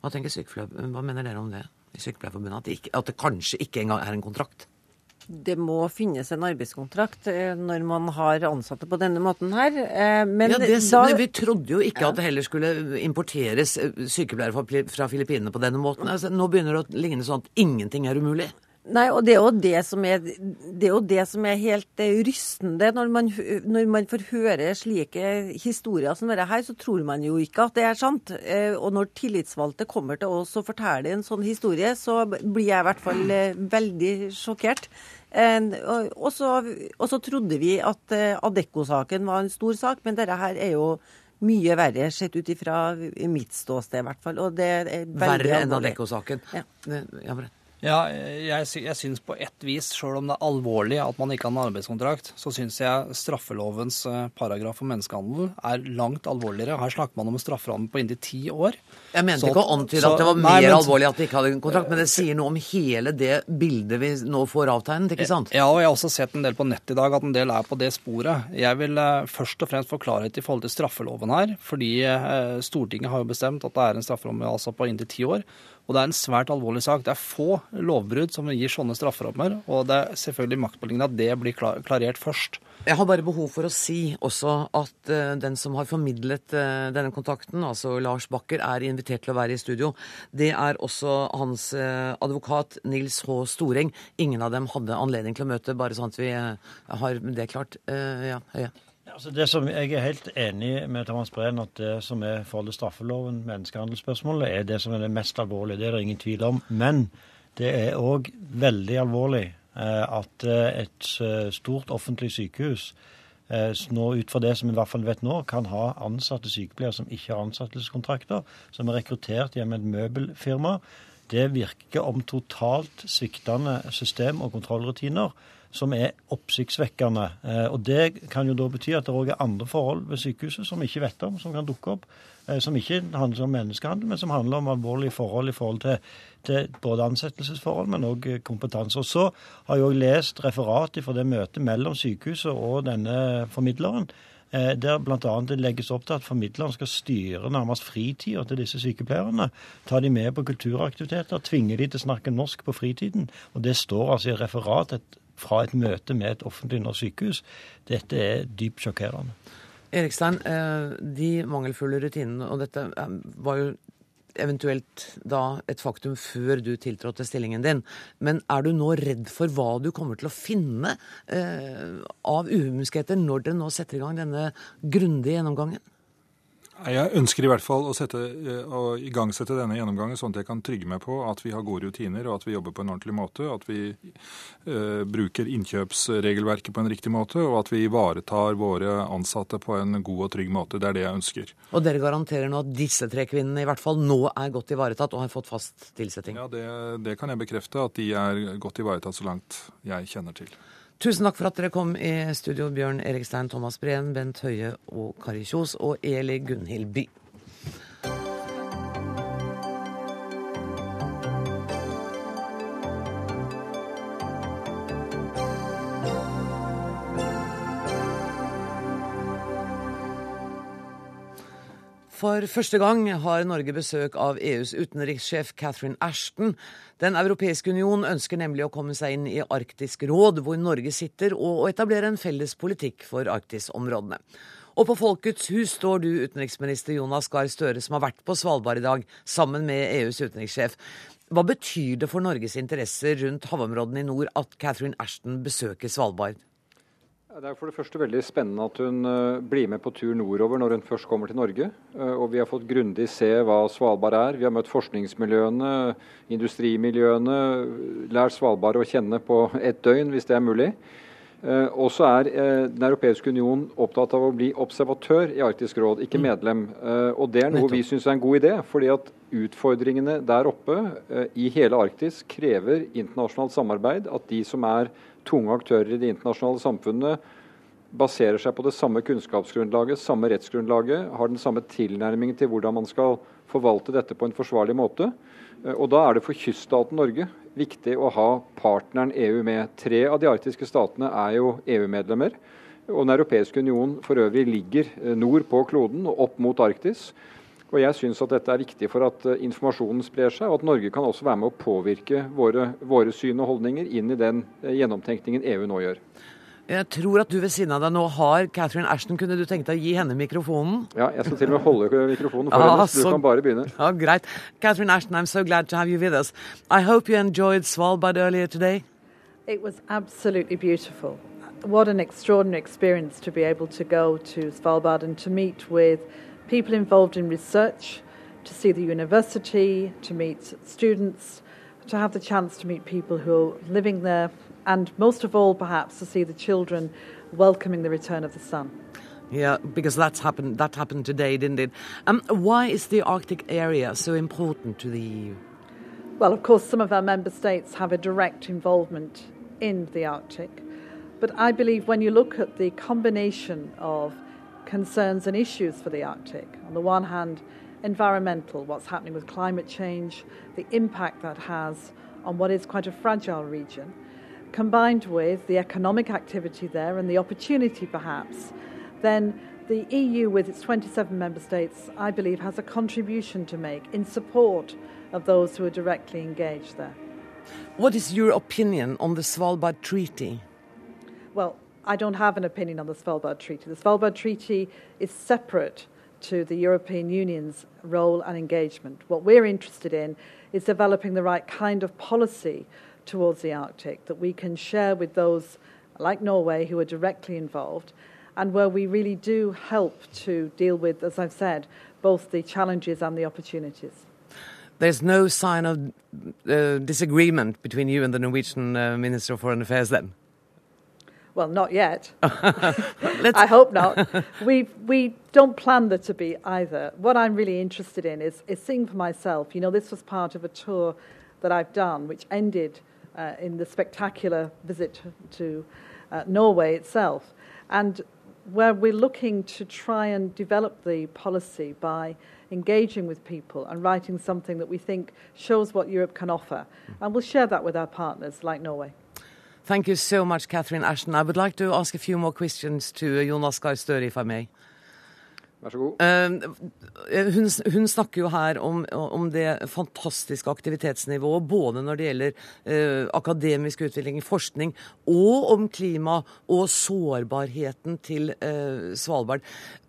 Hva tenker Hva mener dere om det i Sykepleierforbundet? At, at det kanskje ikke engang er en kontrakt? Det må finnes en arbeidskontrakt eh, når man har ansatte på denne måten her. Eh, men ja, det, da, vi trodde jo ikke at det heller skulle importeres eh, sykepleiere fra Filippinene på denne måten. Altså, nå begynner det å ligne sånn at ingenting er umulig. Nei, og det er jo det som er, det er, det som er helt rystende. Når man, når man, får høre slike historier som dette her, så tror man jo ikke at det er sant. Og når tillitsvalgte kommer til oss og forteller en sånn historie, så blir jeg i hvert fall veldig sjokkert. Og så, og så trodde vi at eh, Adecco-saken var en stor sak, men dette her er jo mye verre, sett ut ifra mitt ståsted i hvert fall. Og det er veldig Verre enn Adecco-saken? Ja. ja Ja, jeg, jeg syns på ett vis, sjøl om det er alvorlig at man ikke har en arbeidskontrakt, så syns jeg straffelovens eh, paragraf om menneskehandel er langt alvorligere. Her snakker man om en strafferamme på inntil ti år. Jeg mente så, ikke å antyde at det var mer nei, men, alvorlig at de ikke hadde en kontrakt, men det sier noe om hele det bildet vi nå får avtegnet, ikke sant? Ja, og jeg har også sett en del på nett i dag at en del er på det sporet. Jeg vil eh, først og fremst få klarhet i forhold til straffeloven her, fordi eh, Stortinget har jo bestemt at det er en strafferamme altså på inntil ti år. Og det er en svært alvorlig sak. Det er få lovbrudd som gir sånne strafferammer, og det er selvfølgelig maktpåliggende at det blir klarert først. Jeg har bare behov for å si også at uh, den som har formidlet uh, denne kontakten, altså Lars Bakker, er invitert til å være i studio. Det er også hans uh, advokat Nils H. Storeng. Ingen av dem hadde anledning til å møte, bare sånn at vi har det klart. ja, Høie. Altså det som Jeg er helt enig med Thomas Breen at det som er til straffeloven, menneskehandelsspørsmålet, er det som er det mest alvorlige. Det er det ingen tvil om. Men det er òg veldig alvorlig eh, at eh, et eh, stort offentlig sykehus nå ut fra det som vi i hvert fall vet nå, kan ha ansatte sykepleiere som ikke har ansettelseskontrakter, som er rekruttert gjennom et møbelfirma. Det virker om totalt sviktende system og kontrollrutiner som er oppsiktsvekkende. Eh, og Det kan jo da bety at det òg er andre forhold ved sykehuset som vi ikke vet om, som kan dukke opp. Eh, som ikke handler om menneskehandel, men som handler om alvorlige forhold i forhold til, til både ansettelsesforhold, men òg kompetanse. Og Så har jeg òg lest referatet fra det møtet mellom sykehuset og denne formidleren eh, der bl.a. det legges opp til at formidleren skal styre nærmest fritida til disse sykepleierne. Ta de med på kulturaktiviteter, tvinge de til å snakke norsk på fritiden. Og Det står altså i referatet fra et møte med et offentlig norsk sykehus. Dette er dypt sjokkerende. Erikstein, eh, de mangelfulle rutinene, og dette eh, var jo eventuelt da et faktum før du tiltrådte stillingen din. Men er du nå redd for hva du kommer til å finne eh, av uhumskheter når dere nå setter i gang denne grundige gjennomgangen? Jeg ønsker i hvert fall å, sette, eh, å igangsette denne gjennomgangen sånn at jeg kan trygge meg på at vi har gode rutiner og at vi jobber på en ordentlig måte. At vi eh, bruker innkjøpsregelverket på en riktig måte, og at vi ivaretar våre ansatte på en god og trygg måte. Det er det jeg ønsker. Og dere garanterer nå at disse tre kvinnene i hvert fall nå er godt ivaretatt og har fått fast tilsetting? Ja, det, det kan jeg bekrefte. At de er godt ivaretatt så langt jeg kjenner til. Tusen takk for at dere kom i studio, Bjørn Erikstein, Thomas Breen, Bent Høie og Kari Kjos, og Eli Gunhild By. For første gang har Norge besøk av EUs utenrikssjef Catherine Ashton. Den europeiske union ønsker nemlig å komme seg inn i Arktisk råd, hvor Norge sitter, og å etablere en felles politikk for Arktisområdene. Og på Folkets hus står du, utenriksminister Jonas Gahr Støre, som har vært på Svalbard i dag sammen med EUs utenrikssjef. Hva betyr det for Norges interesser rundt havområdene i nord at Catherine Ashton besøker Svalbard? Det er for det første veldig spennende at hun uh, blir med på tur nordover når hun først kommer til Norge. Uh, og vi har fått grundig se hva Svalbard er. Vi har møtt forskningsmiljøene, industrimiljøene, lært Svalbard å kjenne på ett døgn, hvis det er mulig. Uh, og så er Den europeiske union opptatt av å bli observatør i Arktisk råd, ikke mm. medlem. og det er noe vi syns er en god idé. fordi at utfordringene der oppe i hele Arktis krever internasjonalt samarbeid. At de som er tunge aktører i det internasjonale samfunnet baserer seg på det samme kunnskapsgrunnlaget, samme rettsgrunnlaget, har den samme tilnærmingen til hvordan man skal forvalte dette på en forsvarlig måte. Eh, og Da er det for kyststaten Norge viktig å ha partneren EU med. Tre av de arktiske statene er jo EU-medlemmer. Og Den europeiske union for øvrig ligger eh, nord på kloden og opp mot Arktis. Og jeg syns at dette er viktig for at eh, informasjonen sprer seg, og at Norge kan også være med å påvirke våre, våre syn og holdninger inn i den eh, gjennomtenkningen EU nå gjør. Jeg tror at du ved siden av deg nå har Catherine Ashton. Kunne du tenke deg å gi henne mikrofonen? Ja, jeg skal til og med holde mikrofonen for ah, henne. Så du kan bare begynne. Ja, Greit. Catherine Ashton, I'm so glad to have you with us. I hope you enjoyed Svalbard earlier today. It was absolutely beautiful. What an extraordinary experience to be able to go to Svalbard and to meet with people involved in research, to see the university, to meet students, to have the chance to meet people who are living there, and most of all, perhaps, to see the children welcoming the return of the sun. Yeah, because that's happened. That happened today, didn't it? Um, why is the Arctic area so important to the EU? Well, of course, some of our member states have a direct involvement in the Arctic. But I believe when you look at the combination of concerns and issues for the Arctic, on the one hand, environmental, what's happening with climate change, the impact that has on what is quite a fragile region, combined with the economic activity there and the opportunity perhaps, then the EU, with its 27 member states, I believe, has a contribution to make in support of those who are directly engaged there. What is your opinion on the Svalbard Treaty? Well, I don't have an opinion on the Svalbard Treaty. The Svalbard Treaty is separate to the European Union's role and engagement. What we're interested in is developing the right kind of policy towards the Arctic that we can share with those like Norway who are directly involved and where we really do help to deal with, as I've said, both the challenges and the opportunities. There's no sign of uh, disagreement between you and the Norwegian uh, Minister of Foreign Affairs then? Well, not yet. I hope not. We we don't plan there to be either. What I'm really interested in is is seeing for myself. You know, this was part of a tour that I've done, which ended uh, in the spectacular visit to uh, Norway itself, and where we're looking to try and develop the policy by engaging with people and writing something that we think shows what Europe can offer, and we'll share that with our partners like Norway. Thank you so much, Catherine Ashton. I would like to ask a few more questions to Jonas Gahr Støre, if I may. Vær så god. Uh, hun, hun, snakker jo her om, om, det fantastiske aktivitetsnivået, både når det gjelder uh, akademisk utvikling, forskning, og om klima og sårbarheten til uh, Svalbard.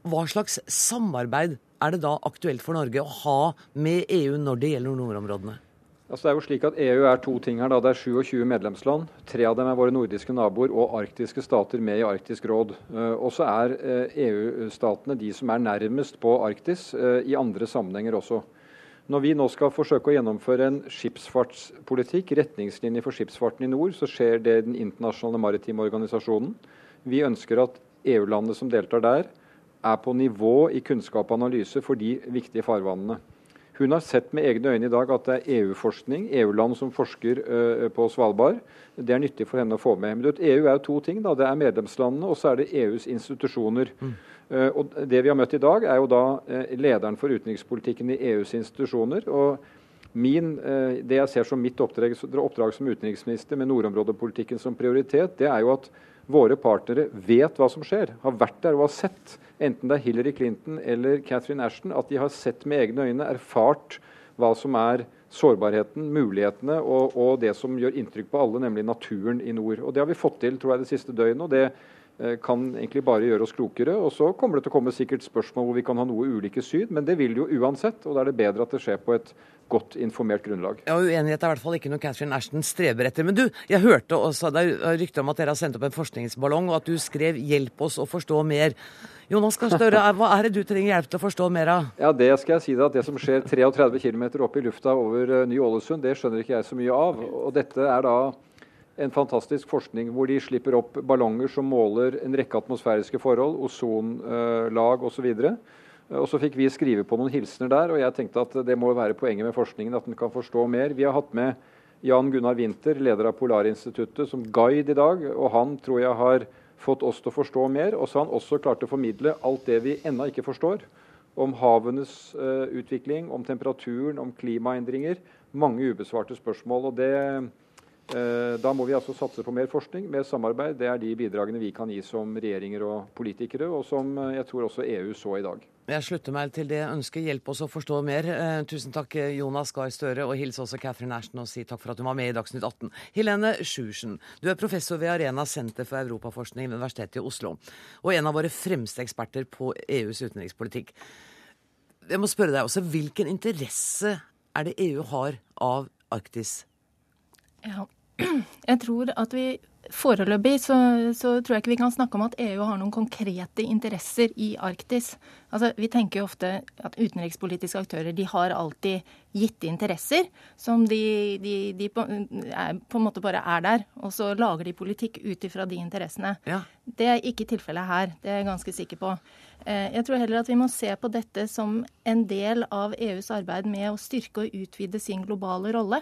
Hva slags samarbeid er det da aktuelt for Norge å ha med EU når det gjelder nordområdene? Altså det er jo slik at EU er to ting her. da. Det er 27 medlemsland. Tre av dem er våre nordiske naboer og arktiske stater med i Arktisk råd. Eh, og så er EU-statene eh, e de som er nærmest på Arktis eh, i andre sammenhenger også. Når vi nå skal forsøke å gjennomføre en skipsfartspolitikk, retningslinjer for skipsfarten i nord, så skjer det i Den internasjonale maritime organisasjonen. Vi ønsker at EU-landene som deltar der, er på nivå i kunnskap og analyse for de viktige farvannene. Hun har sett med egne øyne i dag at det er EU-forskning, EU-land som forsker uh, på Svalbard. Det er nyttig for henne å få med. Men vet, EU er jo to ting. Da. Det er medlemslandene, og så er det EUs institusjoner. Mm. Uh, og Det vi har møtt i dag, er jo da uh, lederen for utenrikspolitikken i EUs institusjoner. og Min, det jeg ser som mitt oppdrag, oppdrag som utenriksminister med nordområdepolitikken som prioritet, det er jo at våre partnere vet hva som skjer, har vært der og har sett enten det er Hillary Clinton eller Catherine Ashton, at de har sett med egne øyne, erfart hva som er sårbarheten, mulighetene og, og, det som gjør inntrykk på alle, nemlig naturen i nord. Og Det har vi fått til tror jeg, det siste døgnet. og det eh, kan egentlig bare gjøre oss klokere. Og Så kommer det til å komme sikkert spørsmål hvor vi kan ha noe ulike syn, men det vil jo uansett. og Da er det bedre at det skjer på et godt informert grunnlag. Ja, Uenighet er i hvert fall ikke noe Catherine Ashton streber etter. Men du, jeg hørte også, det er rykte om at dere har sendt opp en forskningsballong, og at du skrev 'Hjelp oss å forstå mer'. Jonas Gahr Støre, hva er det du trenger hjelp til å forstå mer av? Ja, Det skal jeg si deg, at det som skjer 33 km opp i lufta over uh, Ny-Ålesund, det skjønner ikke jeg så mye av. Og dette er da en fantastisk forskning hvor de slipper opp ballonger som måler en rekke atmosfæriske forhold, ozonlag osv. Og så fikk vi skrive på noen hilsener der, og jeg tenkte at det må være poenget med forskningen, at den kan forstå mer. Vi har hatt med Jan Gunnar Winther, leder av Polarinstituttet, som guide i dag, og han tror jeg har fått oss til å forstå mer. Og så har han også klart å formidle alt det vi ennå ikke forstår. Om havenes uh, utvikling, om temperaturen, om klimaendringer. Mange ubesvarte spørsmål. og det, Da må vi altså satse på mer forskning, mer samarbeid. Det er de bidragene vi kan gi som regjeringer og politikere, og som uh, jeg tror også EU så i dag. Jeg slutter meg til det ønsket. Hjelp oss å forstå mer. Eh, tusen takk, Jonas Gahr Støre, og hils også Catherine Ashton og si takk for at du var med i Dagsnytt 18. Helene Sjursen, du er professor ved Arena senter for europaforskning ved Universitetet i Oslo, og en av våre fremste eksperter på EUs utenrikspolitikk. Jeg må spørre deg også, Hvilken interesse er det EU har av Arktis? Ja, jeg tror at vi Foreløpig så, så, tror jeg ikke vi kan snakke om at EU har noen konkrete interesser i Arktis. Altså, vi tenker jo ofte at utenrikspolitiske aktører de har alltid gitte interesser som de, de, de på, er, på, en måte bare er der. Og så lager de politikk ut ifra de interessene. Ja. Det er ikke tilfellet her. Det er jeg ganske sikker på. Eh, jeg tror heller at vi må se på dette som en del av EUs arbeid med å styrke og utvide sin globale rolle.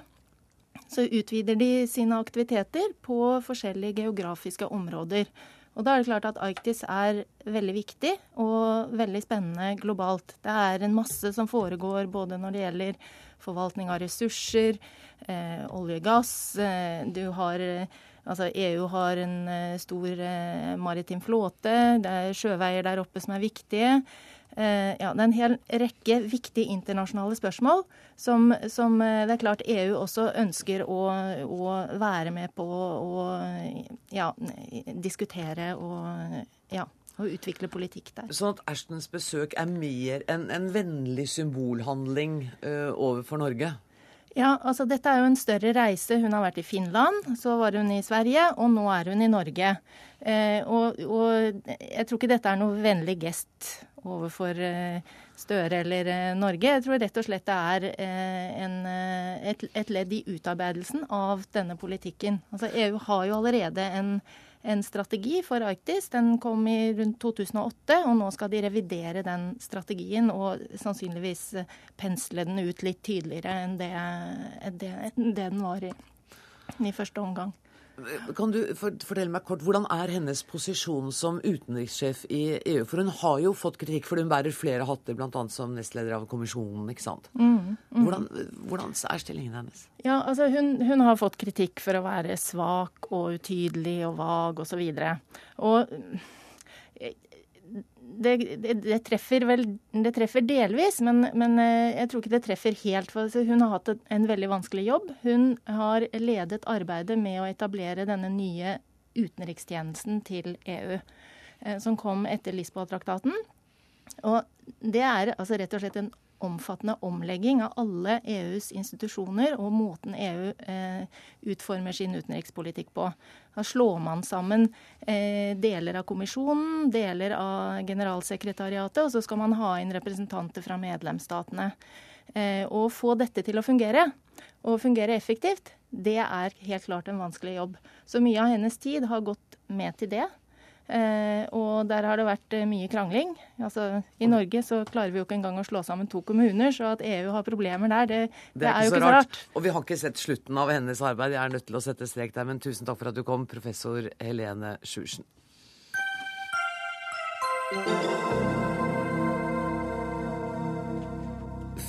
Så utvider de sine aktiviteter på forskjellige geografiske områder. Og da er det klart at Arktis er veldig viktig og veldig spennende globalt. Det er en masse som foregår både når det gjelder forvaltning av ressurser, eh, olje og gass. Eh, du har Altså EU har en eh, stor eh, maritim flåte. Det er sjøveier der oppe som er viktige. Eh, ja, det er en hel rekke viktige internasjonale spørsmål som, som eh, det er klart EU også ønsker å, å være med på å ja, diskutere og, ja, og utvikle politikk der. Sånn at Ashtons besøk er mer en, en vennlig symbolhandling uh, overfor Norge? Ja, altså dette er jo en større reise. Hun har vært i Finland, så var hun i Sverige, og nå er hun i Norge. Eh, og, og, jeg tror ikke dette er noe vennlig gest overfor eh, Støre eller eh, Norge. Jeg tror rett og slett det er eh, en, et, et, ledd i utarbeidelsen av denne politikken. Altså EU har jo allerede en, en strategi for Arktis. Den kom i rundt 2008, og nå skal de revidere den strategien og sannsynligvis pensle den ut litt tydeligere enn det, det, det den var i, i første omgang. Kan du fortelle meg kort, Hvordan er hennes posisjon som utenrikssjef i EU? For hun har jo fått kritikk, fordi hun bærer flere hatter, bl.a. som nestleder av kommisjonen. ikke sant? Mm, mm. Hvordan, hvordan, er stillingen hennes? Ja, altså hun, hun, har fått kritikk for å være svak og utydelig og vag osv. Og, så og det, det, det, treffer vel Det treffer delvis, men, men, eh, jeg tror ikke det treffer helt. For hun har hatt en veldig vanskelig jobb. Hun har ledet arbeidet med å etablere denne nye utenrikstjenesten til EU, eh, som kom etter Lisboa-traktaten. Og det er altså rett og slett en omfattende omlegging av alle EUs institusjoner og måten EU eh, utformer sin utenrikspolitikk på. Da slår man sammen eh, deler av kommisjonen, deler av generalsekretariatet, og så skal man ha inn representanter fra medlemsstatene. Eh, og få dette til å fungere, og fungere effektivt, det er helt klart en vanskelig jobb. Så mye av hennes tid har gått med til det. Eh, og der har det vært eh, mye krangling. Altså, I Norge så klarer vi jo ikke engang å slå sammen to kommuner, så at EU har problemer der, det, det, det er, er, jo ikke så rart. rart. Og vi har ikke sett slutten av hennes arbeid. Jeg er nødt til å sette strek der, men tusen takk for at du kom, professor Helene Sjursen.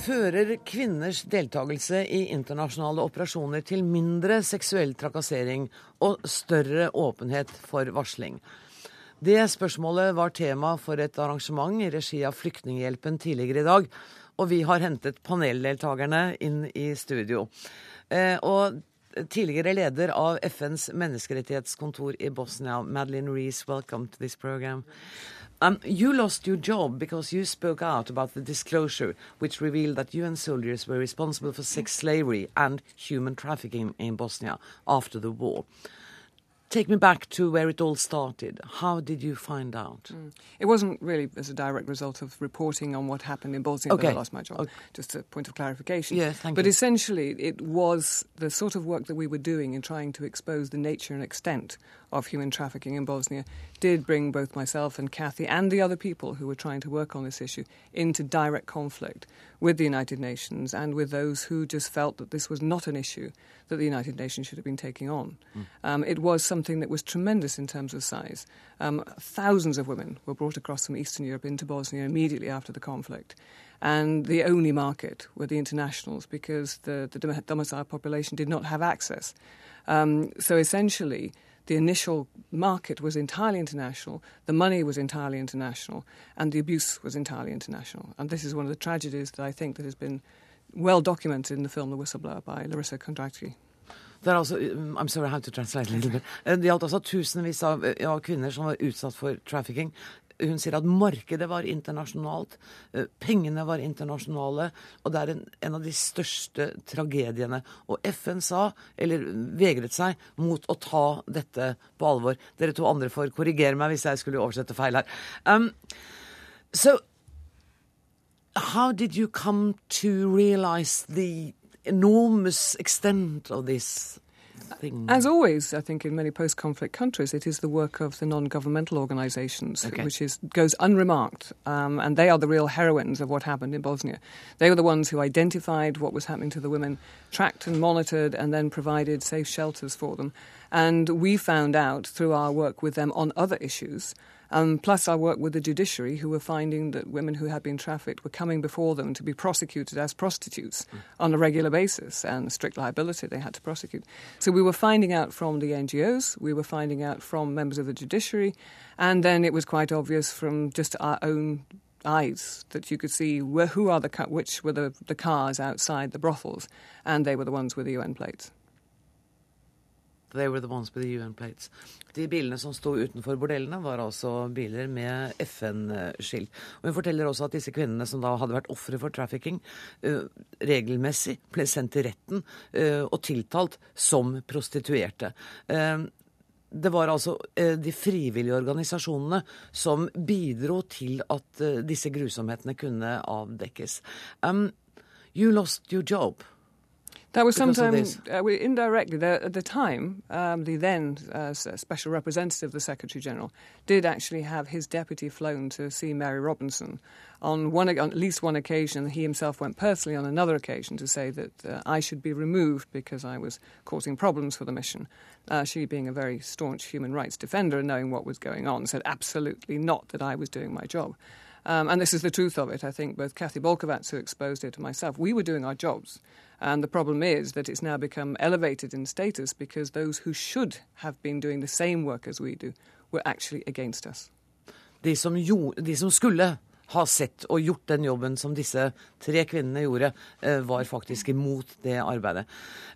Fører kvinners deltakelse i internasjonale operasjoner til mindre seksuell trakassering og større åpenhet for varsling? Det spørsmålet var tema for et arrangement i regi av Flyktninghjelpen tidligere i dag. Og vi har hentet paneldeltakerne inn i studio. Eh, og tidligere leder av FNs menneskerettighetskontor i Bosnia, Madeline Reece, welcome to this program. Um, you lost your job because you spoke out about the disclosure which revealed that UN soldiers were responsible for sex slavery and human trafficking in Bosnia after the war. Take me back to where it all started. How did you find out? Mm. It wasn't really as a direct result of reporting on what happened in Bosnia okay. that I lost my job. Okay. Just a point of clarification. Yes, thank but you. essentially, it was the sort of work that we were doing in trying to expose the nature and extent of human trafficking in Bosnia did bring both myself and Kathy and the other people who were trying to work on this issue into direct conflict with the United Nations and with those who just felt that this was not an issue that the United Nations should have been taking on. Mm. Um, it was something that was tremendous in terms of size. Um, thousands of women were brought across from Eastern Europe into Bosnia immediately after the conflict. And the only market were the internationals because the, the domicile population did not have access. Um, so essentially, the initial market was entirely international, the money was entirely international, and the abuse was entirely international. And this is one of the tragedies that I think that has been well documented in the film The Whistleblower by Larissa Kondracki. Det altså, um, I'm sorry, have to translate a little bit. Eh, det gjaldt altså tusenvis av ja, kvinner som var utsatt for trafficking. Hun sier at markedet var internasjonalt, eh, pengene var internasjonale, og det er en, en, av de største tragediene. Og FN sa, eller vegret seg, mot å ta dette på alvor. Dere to andre får korrigere meg hvis jeg skulle oversette feil her. Um, so, how did you come to realize the enormous extent of this thing? As always, I think in many post-conflict countries, it is the work of the non-governmental organizations, Okay. which is goes unremarked, um, and they are the real heroines of what happened in Bosnia. They were the ones who identified what was happening to the women, tracked and monitored, and then provided safe shelters for them. And we found out through our work with them on other issues um, plus I work with the judiciary, who were finding that women who had been trafficked were coming before them to be prosecuted as prostitutes on a regular basis, and strict liability they had to prosecute. So we were finding out from the NGOs, we were finding out from members of the judiciary, and then it was quite obvious from just our own eyes that you could see where, who are the which were the, the cars outside the brothels, and they were the ones with the UN plates. They were the ones with the UN plates. De bilene som sto utenfor bordellene, var altså biler med FN-skilt. Og Hun forteller også at disse kvinnene som da hadde vært ofre for trafficking, eh, regelmessig ble sendt til retten eh, og tiltalt som prostituerte. Eh, det var altså de frivillige organisasjonene som bidro til at disse grusomhetene kunne avdekkes. Um, you lost your job. That was sometimes uh, we, indirectly. At the time, um, the then uh, special representative of the Secretary General did actually have his deputy flown to see Mary Robinson. On one, on at least one occasion, he himself went personally on another occasion to say that uh, I should be removed because I was causing problems for the mission. Uh, she, being a very staunch human rights defender and knowing what was going on, said absolutely not that I was doing my job. Um, and this is the truth of it. I think both Kathy Bolkovats, who exposed it, and myself, we were doing our jobs. And the problem is that it's now become elevated in status because those who should have been doing the same work as we do were actually against us. de som, gjorde, de som skulle ha sett og gjort den jobben som disse tre kvinnene gjorde, eh, var faktisk imot det arbeidet.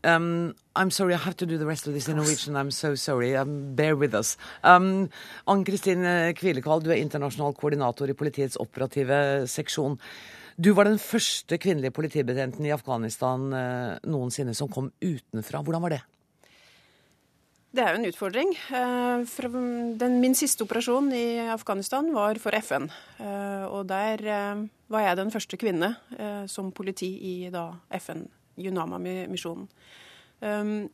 Um, I'm sorry, I have to do the rest of this in Norwegian. I'm so sorry. Um, bear with us. Um, Ann-Kristin Kvilekvall, du er internasjonal koordinator i politiets operative seksjon. Du var den første kvinnelige politibetjenten i Afghanistan eh, noensinne som kom utenfra. Hvordan var det? Det er jo en utfordring. Eh, Den, min siste operasjon i Afghanistan var for FN. Eh, Og der eh, var jeg den første kvinne som politi i da FN, Unama-misjonen. Um,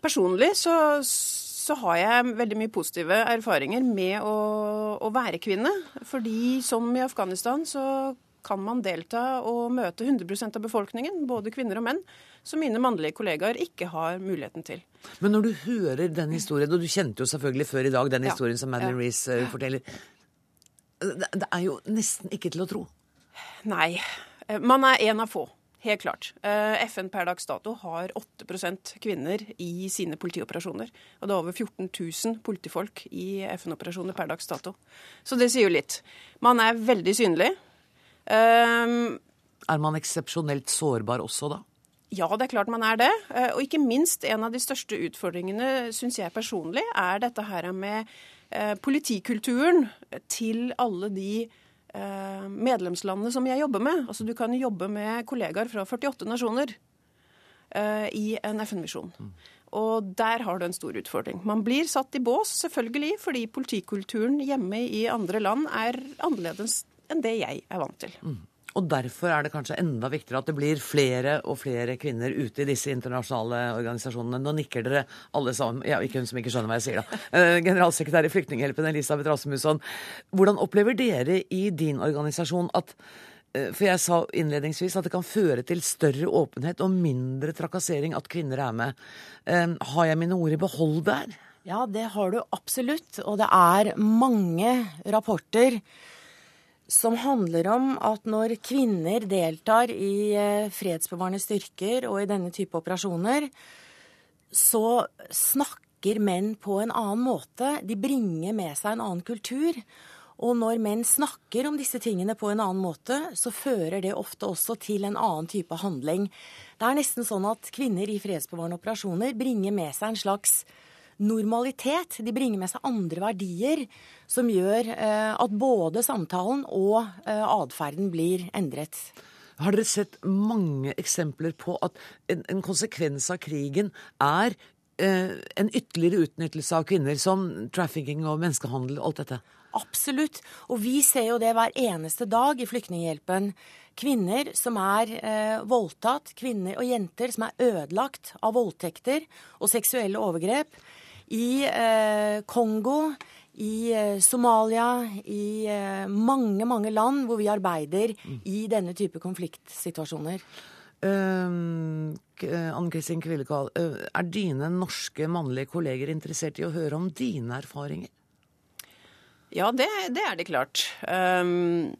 Personlig så, så har jeg veldig mye positive erfaringer med å, å være kvinne. Fordi som i Afghanistan så kan man delta og møte 100% av befolkningen, både kvinner og menn, som mine mannlige kollegaer ikke har muligheten til. Men når du hører den historien, og du kjente jo selvfølgelig før i dag den Ja, historien som Madeline ja. Reece eh, forteller det, det er jo nesten ikke til å tro. Nei. Eh, Man er en av få. Helt klart. Eh, FN per dags dato har 8% kvinner i sine politioperasjoner. Og det er over 14 000 politifolk i FN-operasjoner per dags dato. Så det sier jo litt. Man er veldig synlig. Um, Er man eksepsjonelt sårbar også da? Ja, det er klart man er det. Eh, Og ikke minst en av de største utfordringene, syns jeg personlig, er dette her med eh, politikulturen til alle de eh, medlemslandene som jeg jobber med. Altså Du kan jobbe med kollegaer fra 48 nasjoner i en FN-misjon. Og der har du en stor utfordring. Man blir satt i bås, selvfølgelig, fordi politikulturen hjemme i andre land er annerledes enn det jeg er vant til. Og derfor er det kanskje enda viktigere at det blir flere og flere kvinner ute i disse internasjonale organisasjonene. Nå nikker dere alle sammen. Ja, ikke hun som ikke skjønner hva jeg sier, da. Eh, Generalsekretær i Flyktninghjelpen Elisabeth Rasmusson. Hvordan opplever dere i din organisasjon at eh, for jeg sa innledningsvis at det kan føre til større åpenhet og mindre trakassering at kvinner er med. Eh, Har jeg mine ord i behold der? Ja, det har du absolutt. Og det er mange rapporter som handler om at når kvinner deltar i eh, fredsbevarende styrker og i denne type operasjoner, så snakker menn på en annen måte. De bringer med seg en annen kultur. Og når menn snakker om disse tingene på en annen måte, så fører det ofte også til en annen type handling. Det er nesten sånn at kvinner i fredsbevarende operasjoner bringer med seg en slags normalitet. De bringer med seg andre verdier som gjør eh, at både samtalen og eh, atferden blir endret. Har dere sett mange eksempler på at en, en konsekvens av krigen er eh, en ytterligere utnyttelse av kvinner, som trafficking og menneskehandel og alt dette? Absolutt. Og vi ser jo det hver eneste dag i Flyktninghjelpen. Kvinner som er eh, voldtatt, kvinner og jenter som er ødelagt av voldtekter og seksuelle overgrep. I eh, Kongo, i eh, Somalia, i eh, mange, mange land hvor vi arbeider mm. i denne type konfliktsituasjoner. Uh, Ann Kristin Kvillekal, uh, er dine norske mannlige kolleger interessert i å høre om dine erfaringer? Ja, det, det er det klart. Um,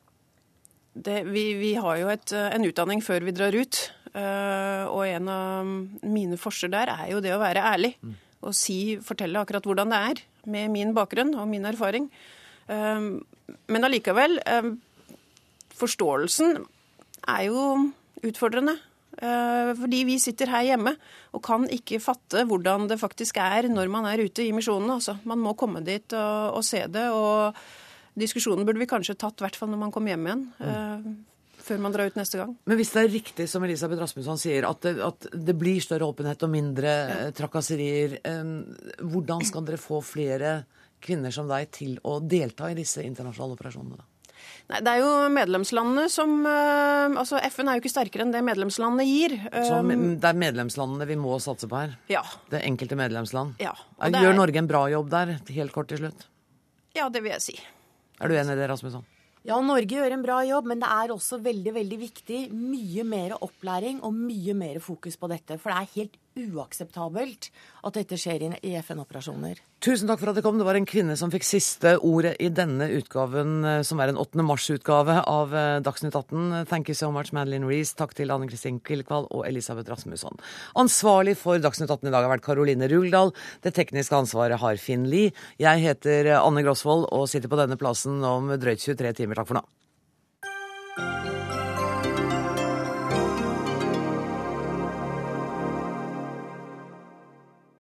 det, vi, vi, har jo et, en utdanning før vi drar ut. Uh, og en av mine forser der er jo det å være ærlig. Mm. Og si, fortelle akkurat hvordan det er, med min bakgrunn og min erfaring. Um, men allikevel, um, forståelsen er jo utfordrende. Uh, fordi vi sitter her hjemme og kan ikke fatte hvordan det faktisk er når man er ute i misjonene. Altså, man må komme dit og, og se det. og Diskusjonen burde vi kanskje tatt, i hvert fall når man kommer hjem igjen. Mm. Før man drar ut neste gang. Men hvis det er riktig som Elisabeth Rasmusson sier, at det, at det blir større åpenhet og mindre ja. Eh, trakasserier, hvordan skal dere få flere kvinner som deg til å delta i disse internasjonale operasjonene? da? Nei, Det er jo medlemslandene som Altså, FN er jo ikke sterkere enn det medlemslandene gir. Så det er medlemslandene vi må satse på her? Ja. Det enkelte medlemsland? Ja. Gjør er... Norge en bra jobb der, helt kort til slutt? Ja, det vil jeg si. Er du enig i det, Rasmusson? Ja, Norge gjør en bra jobb, men det er også veldig veldig viktig mye mer opplæring og mye mer fokus på dette. For det er helt uakseptabelt at dette skjer i FN-operasjoner. Tusen takk for at dere kom. Det var en kvinne som fikk siste ordet i denne utgaven, eh, som er en 8. mars-utgave av eh, Dagsnytt 18. Thank you so much, Madeline Reece. Takk til Anne Kristin Kvillekvald og Elisabeth Rasmusson. Ansvarlig for Dagsnytt 18 i dag har vært Karoline Ruldal. Det tekniske ansvaret har Finn Lie. Jeg heter Anne Grosvold og sitter på denne plassen om drøyt 23 timer. Takk for nå.